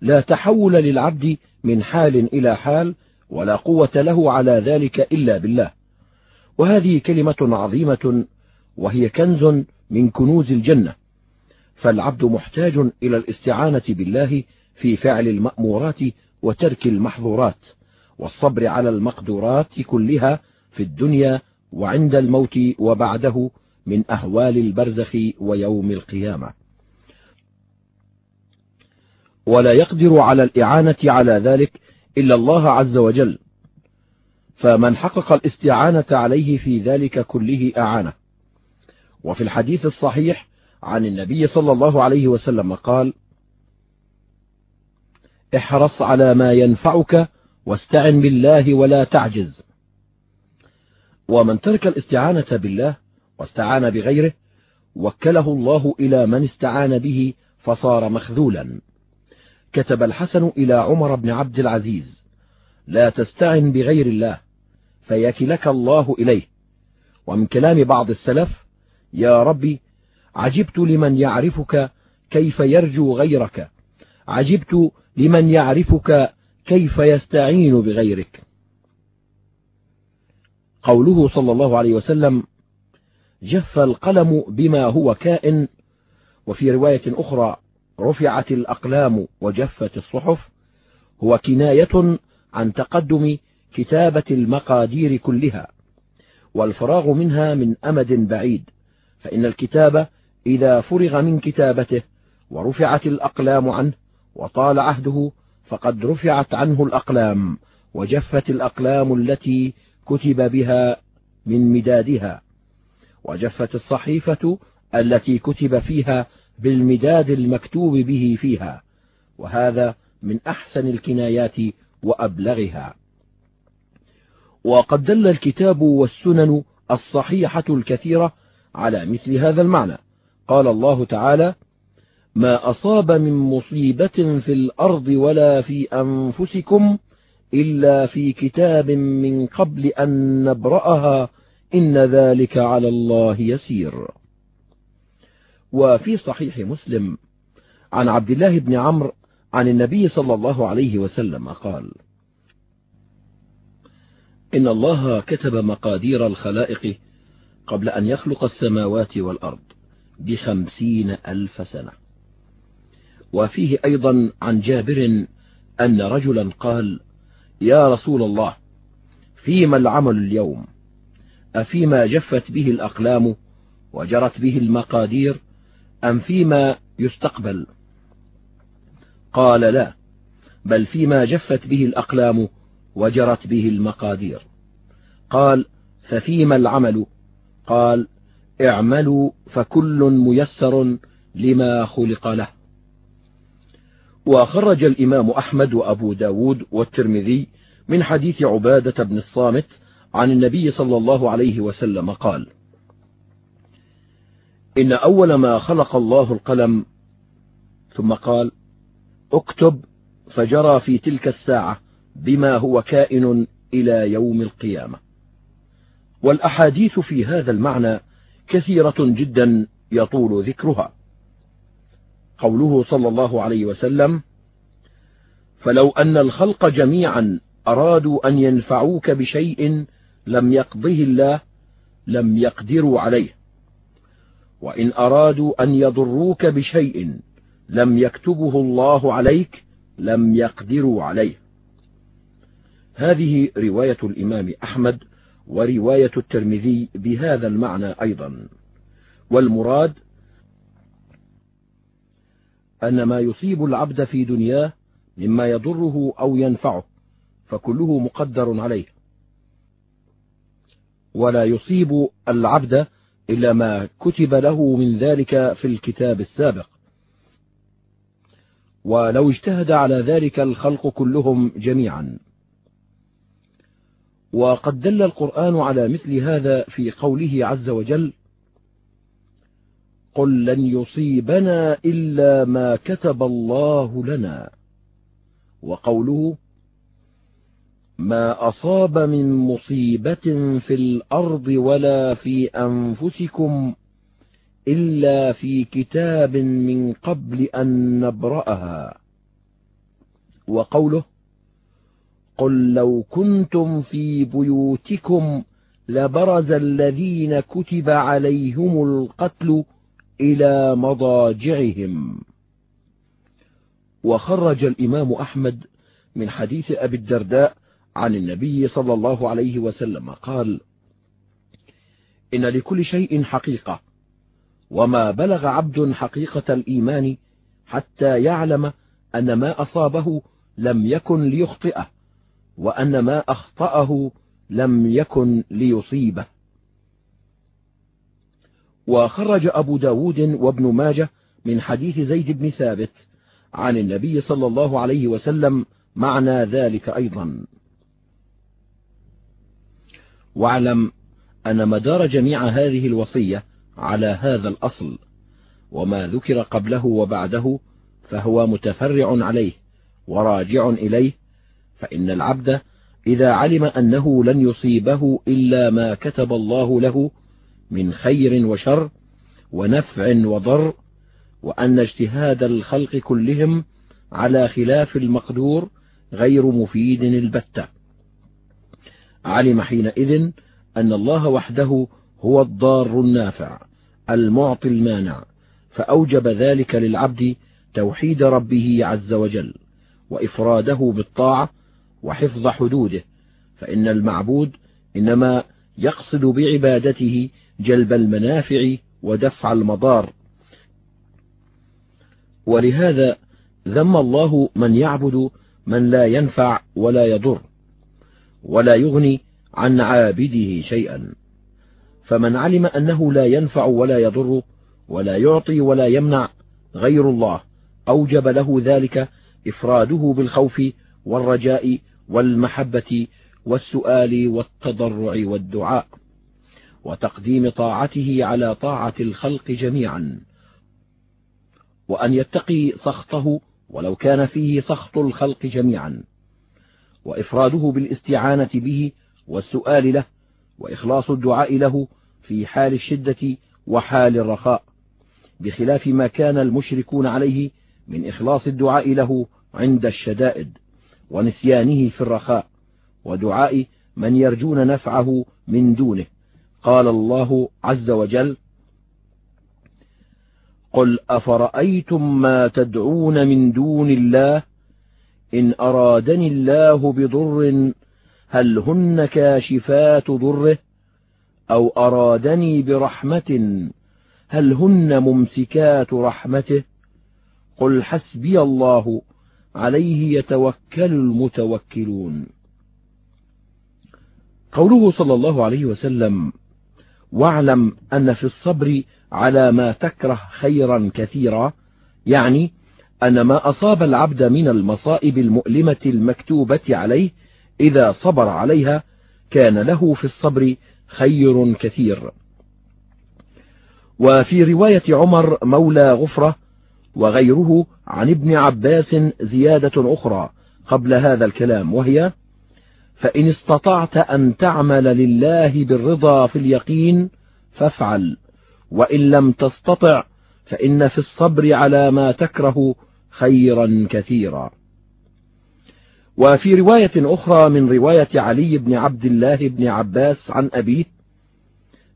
Speaker 1: لا تحول للعبد من حال إلى حال ولا قوة له على ذلك إلا بالله وهذه كلمة عظيمة وهي كنز من كنوز الجنة فالعبد محتاج إلى الاستعانة بالله في فعل المأمورات وترك المحظورات والصبر على المقدورات كلها في الدنيا وعند الموت وبعده من أهوال البرزخ ويوم القيامة ولا يقدر على الإعانة على ذلك إلا الله عز وجل فمن حقق الاستعانة عليه في ذلك كله أعانه وفي الحديث الصحيح عن النبي صلى الله عليه وسلم قال احرص على ما ينفعك واستعن بالله ولا تعجز ومن ترك الاستعانة بالله واستعان بغيره وكله الله إلى من استعان به فصار مخذولا كتب الحسن إلى عمر بن عبد العزيز لا تستعن بغير الله فيكلك الله إليه ومن كلام بعض السلف يا ربي عجبت لمن يعرفك كيف يرجو غيرك عجبت لمن يعرفك كيف يستعين بغيرك قوله صلى الله عليه وسلم جف القلم بما هو كائن وفي رواية أخرى رفعت الأقلام وجفت الصحف هو كناية عن تقدم كتابة المقادير كلها والفراغ منها من أمد بعيد فإن الكتاب إذا فرغ من كتابته ورفعت الأقلام عنه وطال عهده فقد رفعت عنه الأقلام وجفت الأقلام التي كتب بها من مدادها وجفت الصحيفة التي كتب فيها بالمداد المكتوب به فيها وهذا من أحسن الكنايات وأبلغها وقد دل الكتاب والسنن الصحيحة الكثيرة على مثل هذا المعنى قال الله تعالى ما أصاب من مصيبة في الأرض ولا في أنفسكم إلا في كتاب من قبل أن نبرأها إن ذلك على الله يسير وفي صحيح مسلم عن عبد الله بن عمرو عن النبي صلى الله عليه وسلم قال إن الله كتب مقادير الخلائق قبل أن يخلق السماوات والأرض بخمسين ألف سنة وفيه أيضا عن جابر أن رجلا قال يا رسول الله فيما العمل اليوم أفيما جفت به الأقلام وجرت به المقادير أم فيما يستقبل قال لا بل فيما جفت به الأقلام وجرت به المقادير قال ففيما العمل قال اعملوا فكل ميسر لما خلق له وخرج الإمام أحمد وأبو داود والترمذي من حديث عبادة بن الصامت عن النبي صلى الله عليه وسلم قال إن أول ما خلق الله القلم ثم قال اكتب فجرى في تلك الساعة بما هو كائن إلى يوم القيامة والأحاديث في هذا المعنى كثيرة جدا يطول ذكرها قوله صلى الله عليه وسلم فلو أن الخلق جميعا أرادوا أن ينفعوك بشيء لم يقضه الله لم يقدروا عليه وإن أرادوا أن يضروك بشيء لم يكتبه الله عليك لم يقدروا عليه هذه رواية الإمام أحمد ورواية الترمذي بهذا المعنى أيضا والمراد أن ما يصيب العبد في دنياه مما يضره أو ينفعه فكله مقدر عليه ولا يصيب العبد إلا ما كتب له من ذلك في الكتاب السابق ولو اجتهد على ذلك الخلق كلهم جميعا وقد دل القرآن على مثل هذا في قوله عز وجل قل لن يصيبنا إلا ما كتب الله لنا وقوله ما أصاب من مصيبة في الأرض ولا في أنفسكم إلا في كتاب من قبل أن نبرأها وقوله قل لو كنتم في بيوتكم لبرز الذين كتب عليهم القتل إلى مضاجعهم وخرج الإمام أحمد من حديث أبي الدرداء عن النبي صلى الله عليه وسلم قال إن لكل شيء حقيقة وما بلغ عبد حقيقة الإيمان حتى يعلم أن ما أصابه لم يكن ليخطئه وأن ما أخطأه لم يكن ليصيبه وخرج أبو ب داود وابن ماجه من حديث زيد بن ثابت عن النبي صلى الله عليه وسلم معنى ذلك أيضا واعلم أن مدار جميع هذه الوصية على هذا الأصل وما ذكر قبله وبعده فهو متفرع عليه وراجع إليه فإن العبد إذا علم أنه لن يصيبه إلا ما كتب الله له من خير وشر ونفع وضر وأن اجتهاد الخلق كلهم على خلاف المقدور غير مفيد البتة علم حينئذ أن الله وحده هو الضار النافع المعطي المانع فأوجب ذلك للعبد توحيد ربه عز وجل وإفراده بالطاعة وحفظ حدوده فإن المعبود إنما يقصد بعبادته جلب المنافع ودفع المضار ولهذا ذم الله من يعبد من لا ينفع ولا يضر ولا يغني عن عابده شيئا فمن علم أنه لا ينفع ولا يضر ولا يعطي ولا يمنع غير الله أوجب له ذلك إفراده بالخوف والرجاء والمحبة والسؤال والتضرع والدعاء وتقديم طاعته على طاعة الخلق جميعا وأن يتقي سخطه ولو كان فيه سخط الخلق جميعا وإفراده بالاستعانة به والسؤال له وإخلاص الدعاء له في حال الشدة وحال الرخاء بخلاف ما كان المشركون عليه من إخلاص الدعاء له عند الشدائد ونسيانه في الرخاء ودعاء من يرجون نفعه من دونه قال الله عز وجل قل أفرأيتم ما تدعون من دون الله إن أرادني الله بضر هل هن كاشفات ضره أو أرادني برحمة هل هن ممسكات رحمته قل حسبي الله عليه يتوكل المتوكلون قوله صلى الله عليه وسلم واعلم أن في الصبر على ما تكره خيرا كثيرا يعني أن ما أصاب العبد من المصائب المؤلمة المكتوبة عليه إذا صبر عليها كان له في الصبر خير كثير وفي رواية عمر مولى غفرة وغيره عن ابن عباس زيادة أخرى قبل هذا الكلام وهي فإن استطعت أن تعمل لله بالرضا في اليقين فافعل وإن لم تستطع فإن في الصبر على ما تكره خيرا كثيرا وفي رواية أخرى من رواية علي بن عبد الله بن عباس عن أبيه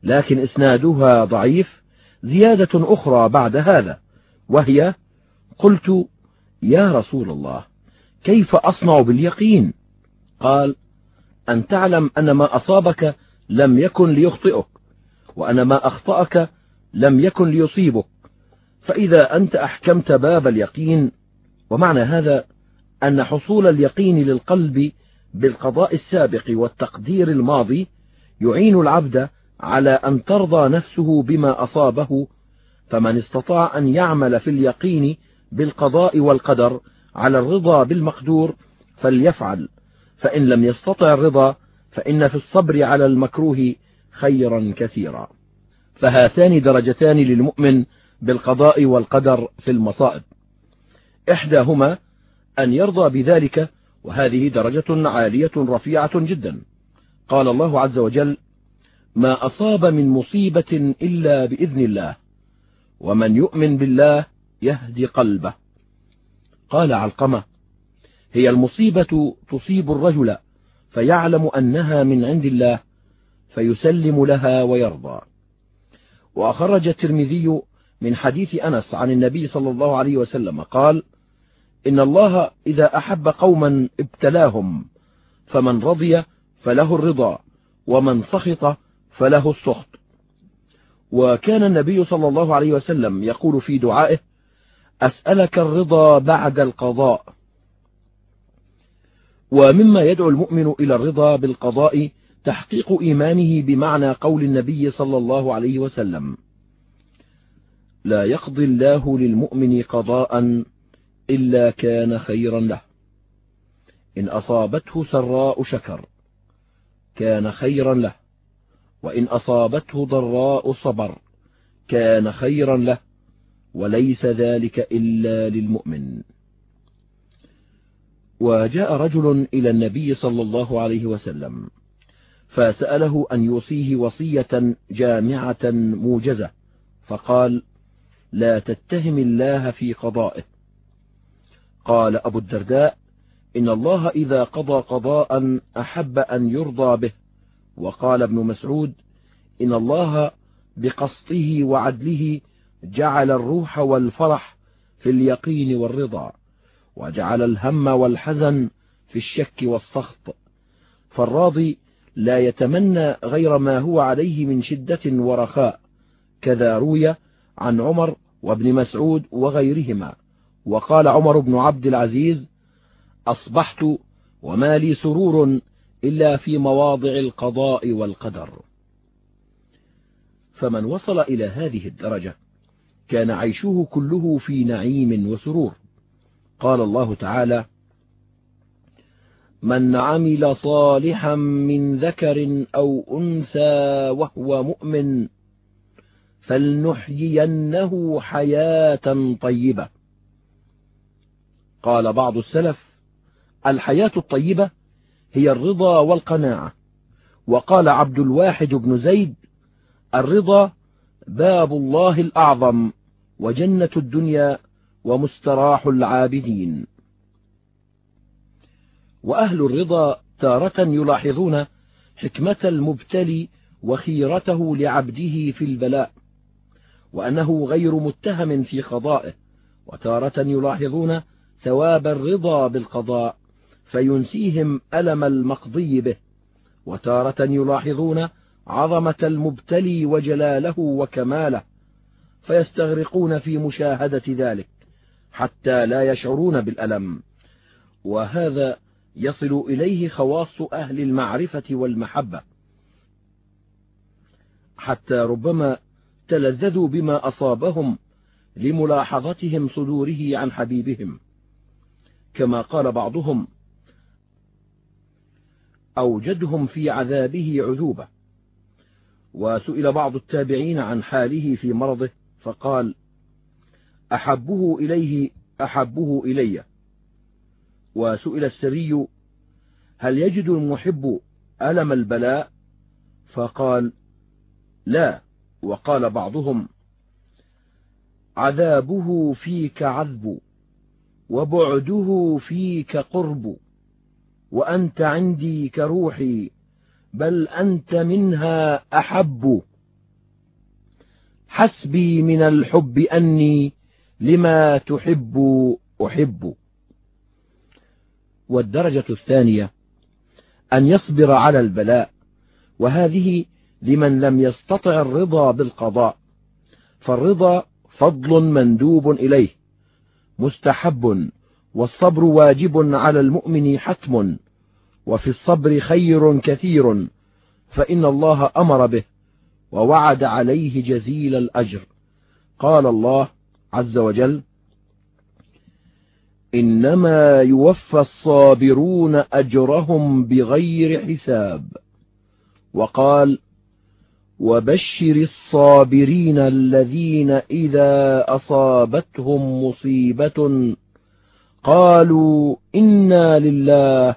Speaker 1: لكن إسنادها ضعيف زيادة أخرى بعد هذا وهي قلت يا رسول الله كيف أصنع باليقين قال أن تعلم أن ما أصابك لم يكن ليخطئك وأن ما أخطأك لم يكن ليصيبك فإذا أنت أحكمت باب اليقين ومعنى هذا أن حصول اليقين للقلب بالقضاء السابق والتقدير الماضي يعين العبد على أن ترضى نفسه بما أصابه فمن استطاع أن يعمل في اليقين بالقضاء والقدر على الرضا بالمقدور فليفعل فإن لم يستطع الرضا فإن في الصبر على المكروه خيرا كثيرا فهاتان درجتان للمؤمن بالقضاء والقدر في المصائب إحداهما أن يرضى بذلك وهذه درجة عالية رفيعة جدا قال الله عز وجل ما أصاب من مصيبة إلا بإذن الله ومن يؤمن بالله يهدي قلبه قال علقمة هي المصيبة تصيب الرجل فيعلم أنها من عند الله فيسلم لها ويرضى وأخرج الترمذي من حديث أنس عن النبي صلى الله عليه وسلم قال إن الله إذا أحب قوما ابتلاهم فمن رضي فله الرضا ومن سخط فله السخط وكان النبي صلى الله عليه وسلم يقول في دعائه أسألك الرضا بعد القضاء ومما يدعو المؤمن إلى الرضا بالقضاء تحقيق إيمانه بمعنى قول النبي صلى الله عليه وسلم لا يقضي الله للمؤمن قضاء إلا كان خيرا له إن أصابته سراء شكر كان خيرا له وإن أصابته ضراء صبر كان خيرا له وليس ذلك إلا للمؤمن وجاء رجل إلى النبي صلى الله عليه وسلم فسأله أن يوصيه وصية جامعة موجزة فقال لا تتهم الله في قضائه قال أبو الدرداء إن الله إذا قضى قضاء أحب أن يرضى به وقال ابن مسعود إن الله بقسطه وعدله جعل الروح والفرح في اليقين والرضا وجعل الهم والحزن في الشك والسخط فالراضي لا يتمنى غير ما هو عليه من شدة ورخاء كذا روي عن عمر وابن مسعود وغيرهما وقال عمر بن عبد العزيز أصبحت وما لي سرور إلا في مواضع القضاء والقدر فمن وصل إلى هذه الدرجة كان عيشه كله في نعيم وسرور قال الله تعالى من عمل صالحا من ذكر أو أنثى وهو مؤمن فلنحيينه حياة طيبة قال بعض السلف الحياة الطيبة هي الرضا والقناعة وقال عبد الواحد بن زيد الرضا باب الله الأعظم وجنة الدنيا ومستراح العابدين وأهل الرضا تارة يلاحظون حكمة المبتلي وخيرته لعبده في البلاء وأنه غير متهم في قضائه وتارة يلاحظون ثواب الرضا بالقضاء فينسيهم ألم المقضي به وتارة يلاحظون عظمة المبتلي وجلاله وكماله فيستغرقون في مشاهدة ذلك حتى لا يشعرون بالألم وهذا يصل إليه خواص أهل المعرفة والمحبة حتى ربما تلذذوا بما أصابهم لملاحظتهم صدوره عن حبيبهم كما قال بعضهم أوجدهم في عذابه عذوبة وسئل بعض التابعين عن حاله في مرضه فقال أحبه إليه أحبه إلي وسئل السري هل يجد المحب ألم البلاء فقال لا وقال بعضهم عذابه فيك عذب وبعده فيك قرب وأنت عندي كروحي بل أنت منها أحب حسبي من الحب أني لما تحب أحب والدرجة الثانية أن يصبر على البلاء وهذه لمن لم يستطع الرضا بالقضاء فالرضا فضل مندوب إليه مستحب والصبر واجب على المؤمن حتم وفي الصبر خير كثير فإن الله أمر به ووعد عليه جزيل الأجر قال الله عز وجل إنما يوفى الصابرون أجرهم بغير حساب وقال وبشر الصابرين الذين إذا أصابتهم مصيبة قالوا إنا لله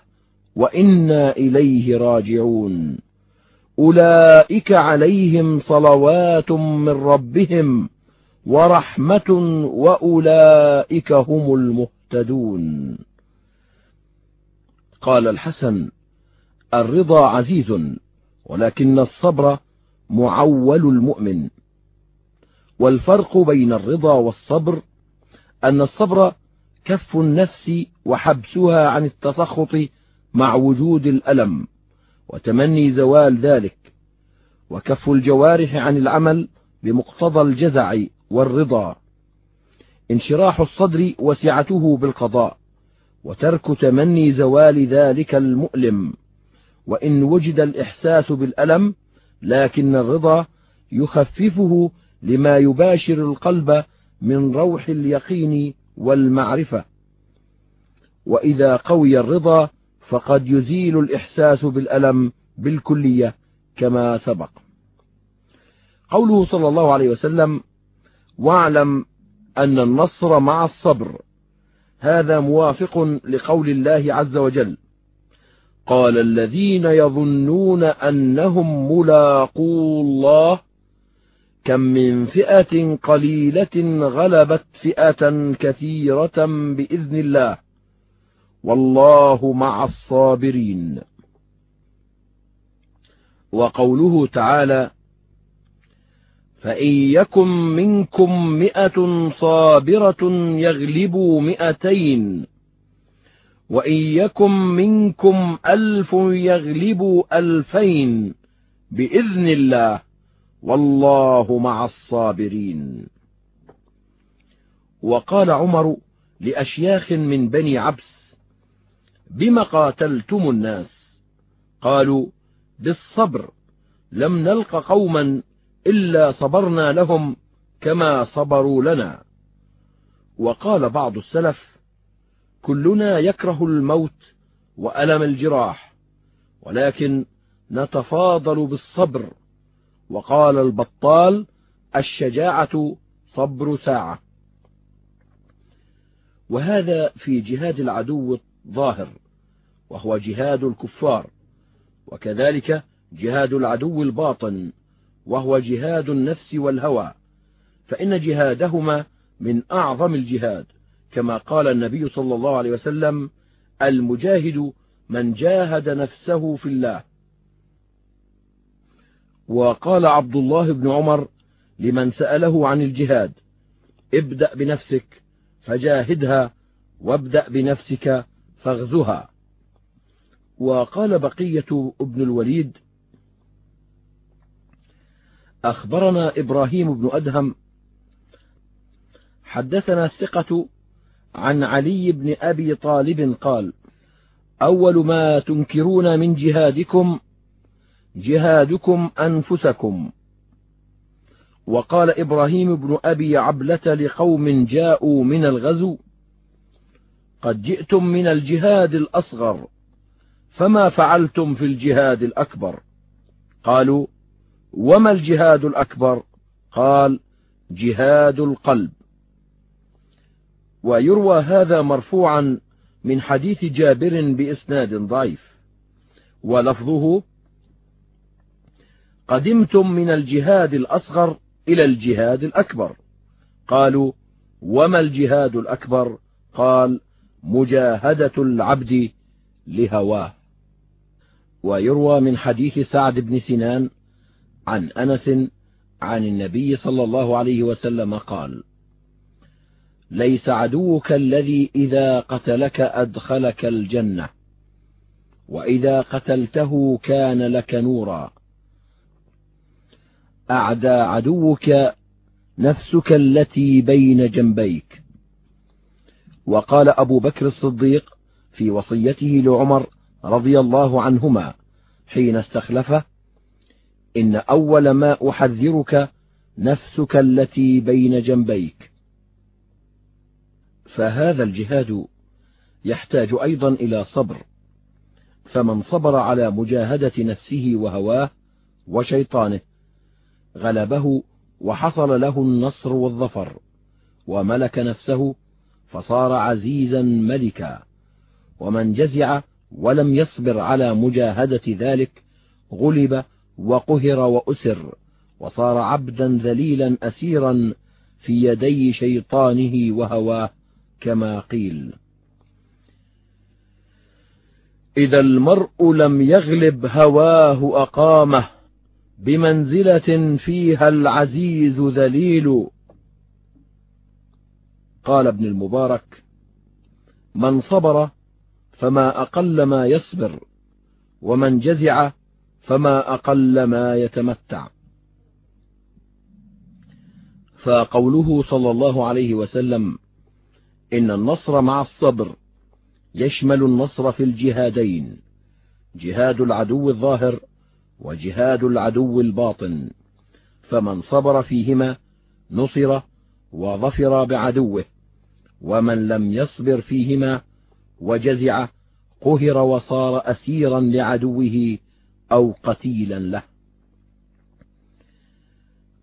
Speaker 1: وإنا إليه راجعون أولئك عليهم صلوات من ربهم ورحمة وأولئك هم المهتدون قال الحسن الرضا عزيز ولكن الصبر معول المؤمن والفرق بين الرضا والصبر أن الصبر كف النفس وحبسها عن التسخط مع وجود الألم وتمني زوال ذلك وكف الجوارح عن العمل بمقتضى الجزع والرضا انشراح الصدر وسعته بالقضاء وترك تمني زوال ذلك المؤلم وإن وجد الإحساس بالألم لكن الرضا يخففه لما يباشر القلب من روح اليقين والمعرفة وإذا قوي الرضا فقد يزيل الإحساس بالألم بالكلية كما سبق قوله صلى الله عليه وسلم واعلم أن النصر مع الصبر هذا موافق لقول الله عز وجل قال الذين يظنون أنهم ملاقو الله كم من فئة قليلة غلبت فئة كثيرة بإذن الله والله مع الصابرين وقوله تعالى فإن يكن منكم مئة صابرة يغلبوا مئتين وإن يكن منكم ألف يغلبوا ألفين بإذن الله والله مع الصابرين وقال عمر لأشياخ من بني عبس بم قاتلتم الناس قالوا بالصبر لم نلق قوما إلا صبرنا لهم كما صبروا لنا وقال بعض السلف كلنا يكره الموت وألم الجراح ولكن نتفاضل بالصبر وقال البطال الشجاعة صبر ساعة وهذا في جهاد العدو الظاهر وهو جهاد الكفار وكذلك جهاد العدو الباطن وهو جهاد النفس والهوى فإن جهادهما من أعظم الجهاد كما قال النبي صلى الله عليه وسلم المجاهد من جاهد نفسه في الله وقال عبد الله بن عمر لمن سأله عن الجهاد ابدأ بنفسك فجاهدها وابدأ بنفسك فاغزها وقال بقية ابن الوليد أخبرنا إبراهيم بن أدهم حدثنا الثقة عن علي بن أبي طالب قال أول ما تنكرون من جهادكم جهادكم أنفسكم وقال إبراهيم بن أبي عبلة لقوم جاءوا من الغزو قد جئتم من الجهاد الأصغر فما فعلتم في الجهاد الأكبر قالوا وما الجهاد الأكبر قال جهاد القلب ويروى هذا مرفوعا من حديث جابر بإسناد ضعيف ولفظه قدمتم من الجهاد الأصغر إلى الجهاد الأكبر قالوا وما الجهاد الأكبر قال مجاهدة العبد لهواه ويروى من حديث سعد بن سنان عن أنس عن النبي صلى الله عليه وسلم قال ليس عدوك الذي إذا قتلك أدخلك الجنة وإذا قتلته كان لك نورا أعدى عدوك نفسك التي بين جنبيك وقال أبو بكر الصديق في وصيته لعمر رضي الله عنهما حين استخلفه إن أول ما أحذرك نفسك التي بين جنبيك فهذا الجهاد يحتاج أيضا إلى صبر فمن صبر على مجاهدة نفسه وهواه وشيطانه غلبه وحصل له النصر والظفر وملك نفسه فصار عزيزا ملكا ومن جزع ولم يصبر على مجاهدة ذلك غلب وقهر وأسر وصار عبدا ذليلا أسيرا في يدي شيطانه وهواه كما قيل إذا المرء لم يغلب هواه أقامه بمنزلة فيها العزيز ذليل قال ابن المبارك من صبر فما أقل ما يصبر ومن جزع فما أقل ما يتمتع فقوله صلى الله عليه وسلم إن النصر مع الصبر يشمل النصر في الجهادين جهاد العدو الظاهر وجهاد العدو الباطن فمن صبر فيهما نصر وظفر بعدوه ومن لم يصبر فيهما وجزع قهر وصار أسيرا لعدوه أو قتيلا له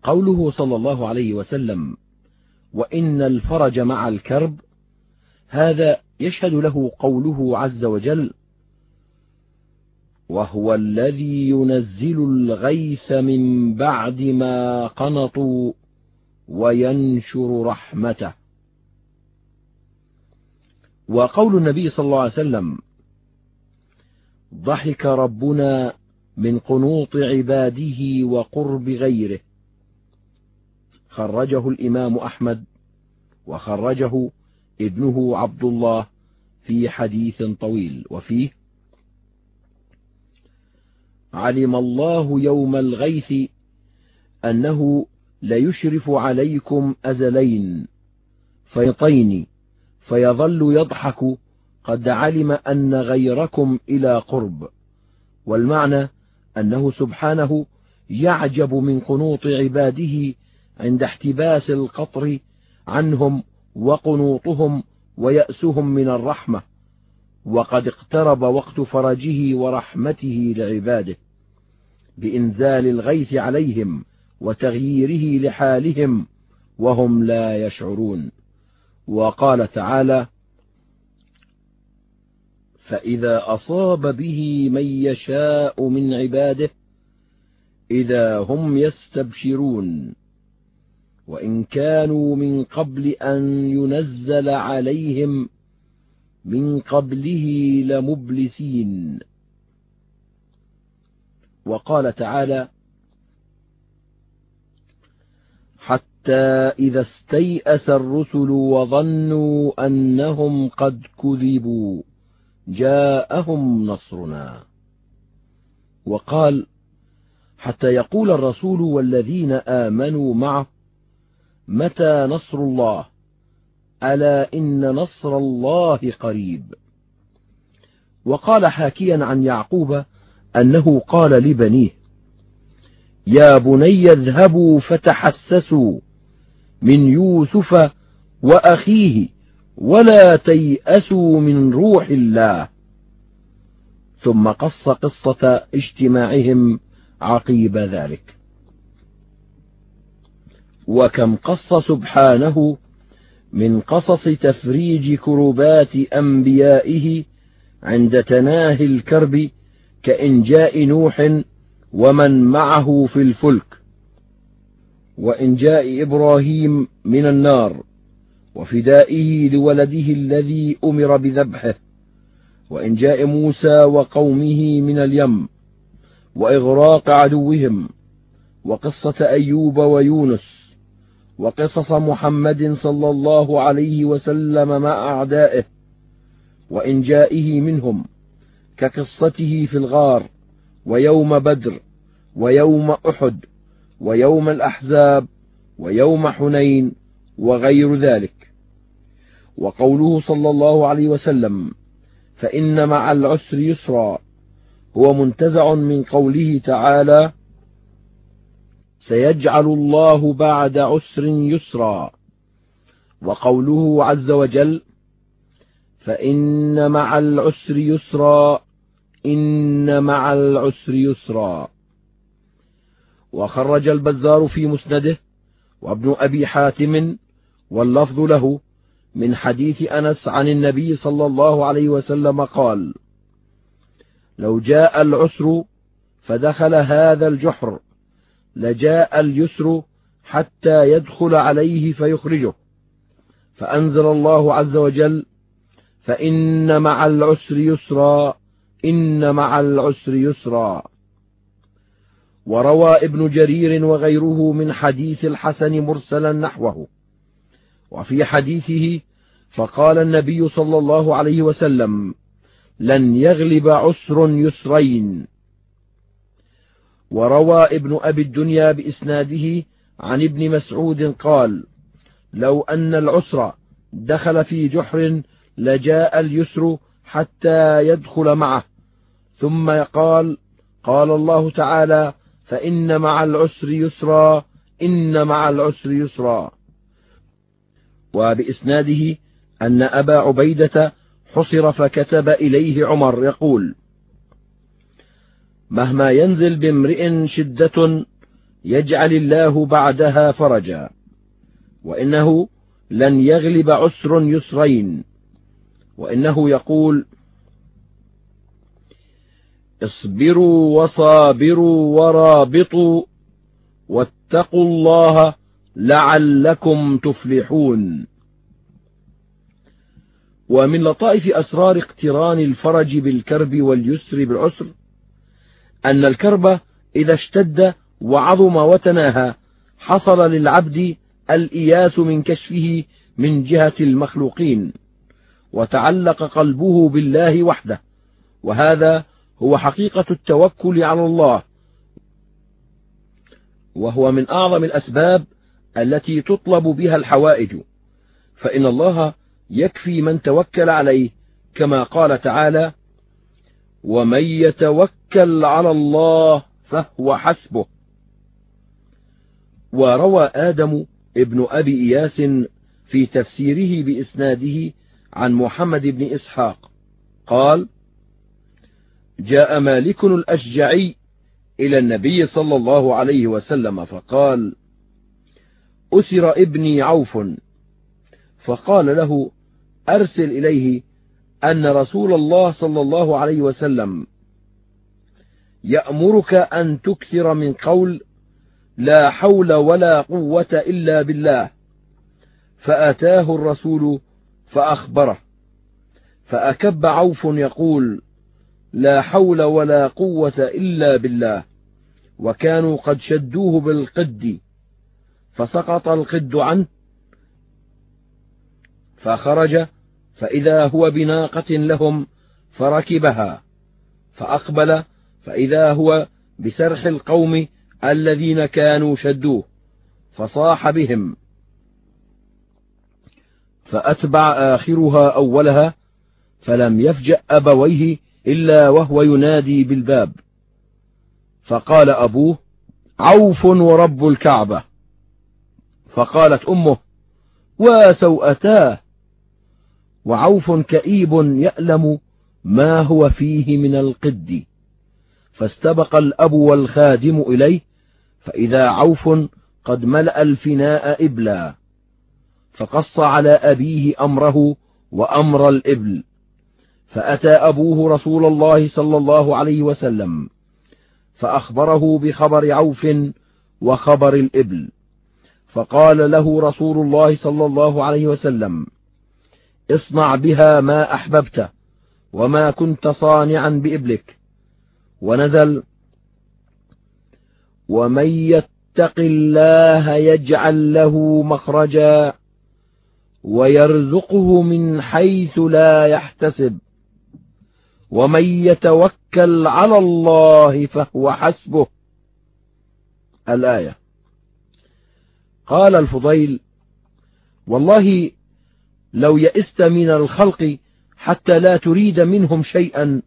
Speaker 1: قوله صلى الله عليه وسلم وإن الفرج مع الكرب هذا يشهد له قوله عز وجل وهو الذي ينزل الغيث من بعد ما قنطوا وينشر رحمته وقول النبي صلى الله عليه وسلم ضحك ربنا من قنوط عباده وقرب غيره خرجه الإمام أحمد وخرجه ابنه عبد الله في حديث طويل وفيه علم الله يوم الغيث أنه ليشرف عليكم أزلين فيطين فيظل يضحك قد علم أن غيركم إلى قرب والمعنى أنه سبحانه يعجب من قنوط عباده عند احتباس القطر عنهم وقنوطهم ويأسهم من الرحمة وقد اقترب وقت فرجه ورحمته لعباده بإنزال الغيث عليهم وتغييره لحالهم وهم لا يشعرون وقال تعالى فإذا أصاب به من يشاء من عباده إذا هم يستبشرون وإن كانوا من قبل أن ينزل عليهم من قبله لمبلسين وقال تعالى حتى إذا استيأس الرسل وظنوا أنهم قد كذبوا جاءهم نصرنا وقال حتى يقول الرسول والذين آمنوا معه متى نصر الله ألا إن نصر الله قريب وقال حاكيا عن يعقوب أنه قال لبنيه يا بني اذهبوا فتحسسوا من يوسف وأخيه ولا تيأسوا من روح الله ثم قص قصة اجتماعهم عقيب ذلك وكم قص سبحانه من قصص تفريج كربات أنبيائه عند تناهي الكرب كإنجاء نوح ومن معه في الفلك وإنجاء إبراهيم من النار وفدائه لولده الذي أمر بذبحه وإنجاء موسى وقومه من اليم وإغراق عدوهم وقصة أيوب ويونس وقصص محمد صلى الله عليه وسلم مع أعدائه وإنجائه منهم كقصته في الغار ويوم بدر ويوم أحد ويوم الأحزاب ويوم حنين وغير ذلك وقوله صلى الله عليه وسلم فإن مع العسر يسرا هو منتزع من قوله تعالى سيجعل الله بعد عسر يسرا وقوله عز وجل فإن مع العسر يسرا إن مع العسر يسرا وخرج البزار في مسنده وابن أبي حاتم واللفظ له من حديث أنس عن النبي صلى الله عليه وسلم قال لو جاء العسر فدخل هذا الجحر لجاء اليسر حتى يدخل عليه فيخرجه فأنزل الله عز وجل فإن مع العسر يسرا إن مع العسر يسرا وروى ابن جرير وغيره من حديث الحسن مرسلا نحوه وفي حديثه فقال النبي صلى الله عليه وسلم لن يغلب عسر يسرين وروى ابن أبي الدنيا بإسناده عن ابن مسعود قال لو أن العسر دخل في جحر لجاء اليسر حتى يدخل معه ثم قال قال الله تعالى فإن مع العسر يسرا إن مع العسر يسرا وبإسناده أن أبا عبيدة حصر فكتب إليه عمر يقول مهما ينزل بامرئ شدة يجعل الله بعدها فرجا وإنه لن يغلب عسر يسرين وإنه يقول اصبروا وصابروا ورابطوا واتقوا الله لعلكم تفلحون ومن لطائف أسرار اقتران الفرج بالكرب واليسر بالعسر أن الكرب إذا اشتد وعظم وتناهى حصل للعبد الإياس من كشفه من جهة المخلوقين وتعلق قلبه بالله وحده وهذا هو حقيقة التوكل على الله وهو من أعظم الأسباب التي تطلب بها الحوائج فإن الله يكفي من توكل عليه كما قال تعالى ومن يتوكل على الله فهو حسبه وروى آدم ابن أبي إياس في تفسيره بإسناده عن محمد بن إسحاق قال جاء مالك الأشجعي إلى النبي صلى الله عليه وسلم فقال أسر ابني عوف فقال له أرسل إليه أن رسول الله صلى الله عليه وسلم يأمرك أن تكثر من قول لا حول ولا قوة إلا بالله فأتاه الرسول فأخبره فأكب عوف يقول لا حول ولا قوة إلا بالله وكانوا قد شدوه بالقد فسقط القد عنه فخرج فإذا هو بناقة لهم فركبها فأقبل فإذا هو بسرح القوم الذين كانوا شدوه فصاح بهم فأتبع آخرها أولها فلم يفجأ أبويه إلا وهو ينادي بالباب فقال أبوه عوف ورب الكعبة فقالت أمه وسوأتاه وعوف كئيب يألم ما هو فيه من القد فاستبق الأب والخادم إليه فإذا عوف قد ملأ الفناء إبلا فقص على أبيه أمره وأمر الإبل فأتى أبوه رسول الله صلى الله عليه وسلم فأخبره بخبر عوف وخبر الإبل فقال له رسول الله صلى الله عليه وسلم اصنع بها ما أحببت وما كنت صانعا بإبلك ونزل ومن يتق الله يجعل له مخرجا ويرزقه من حيث لا يحتسب ومن يتوكل على الله فهو حسبه الآية قال الفضيل والله لو يئست من الخلق حتى لا تريد منهم شيئا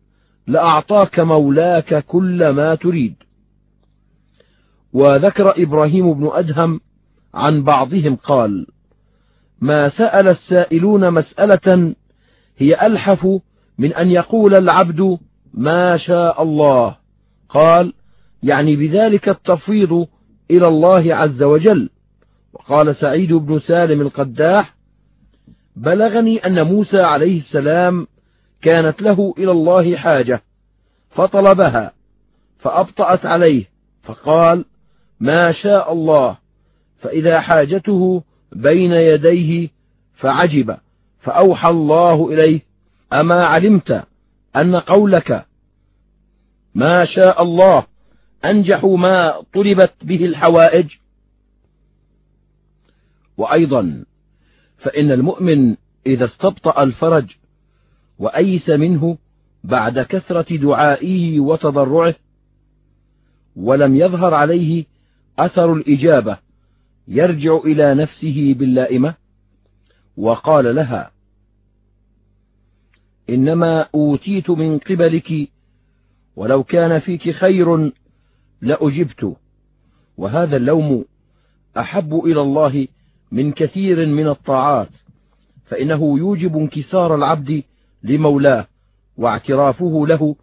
Speaker 1: لأعطاك مولاك كل ما تريد وذكر إبراهيم بن أدهم عن بعضهم قال ما سأل السائلون مسألة هي ألحف من أن يقول العبد ما شاء الله قال يعني بذلك التفويض إلى الله عز وجل وقال سعيد بن سالم القداح بلغني أن موسى عليه السلام كانت له إلى الله حاجة فطلبها فأبطأت عليه فقال ما شاء الله فإذا حاجته بين يديه فعجب فأوحى الله إليه أما علمت أن قولك ما شاء الله أنجح ما طلبت به الحوائج وأيضا فإن المؤمن إذا استبطأ الفرج وأيس منه بعد كثرة دعائه وتضرعه ولم يظهر عليه أثر الإجابة يرجع إلى نفسه باللائمة وقال لها إنما أوتيت من قبلك ولو كان فيك خير لأجبت وهذا اللوم أحب إلى الله من كثير من الطاعات فإنه يوجب انكسار العبد لمولاه واعترافه له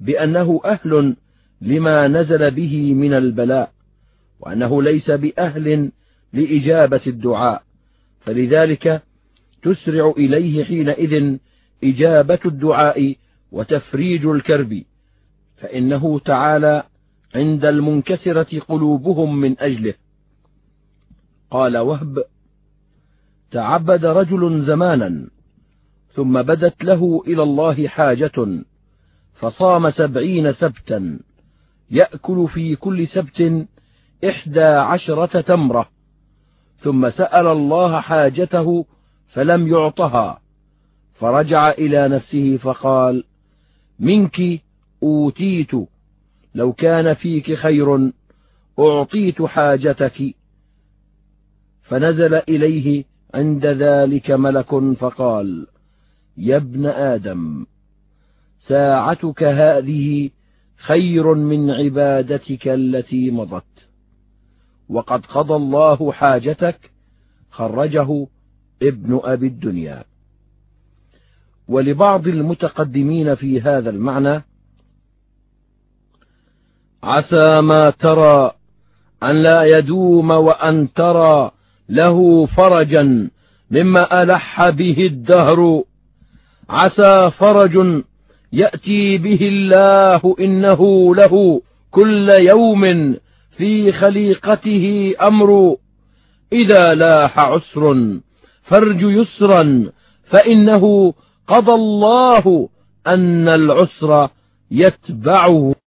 Speaker 1: بأنه أهل لما نزل به من البلاء وأنه ليس بأهل لإجابة الدعاء فلذلك تسرع إليه حينئذ إجابة الدعاء وتفريج الكرب فإنه تعالى عند المنكسرة قلوبهم من أجله قال وهب تعبد رجل زمانا ثم بدت له إلى الله حاجة فصام سبعين سبتا يأكل في كل سبت إحدى عشرة تمرة ثم سأل الله حاجته فلم يعطها فرجع إلى نفسه فقال منك أوتيت لو كان فيك خير أعطيت حاجتك فنزل إليه عند ذلك ملك فقال يا ابن آدم ساعتك هذه خير من عبادتك التي مضت وقد قضى الله حاجتك خرجه ابن أبي الدنيا ولبعض المتقدمين في هذا المعنى عسى ما ترى أن لا يدوم وأن ترى له فرجا مما ألح به الدهر عسى فرج يأتي به الله إنه له كل يوم في خليقته أمر إذا لاح عسر فرج يسرا فإنه قضى الله أن العسر يتبعه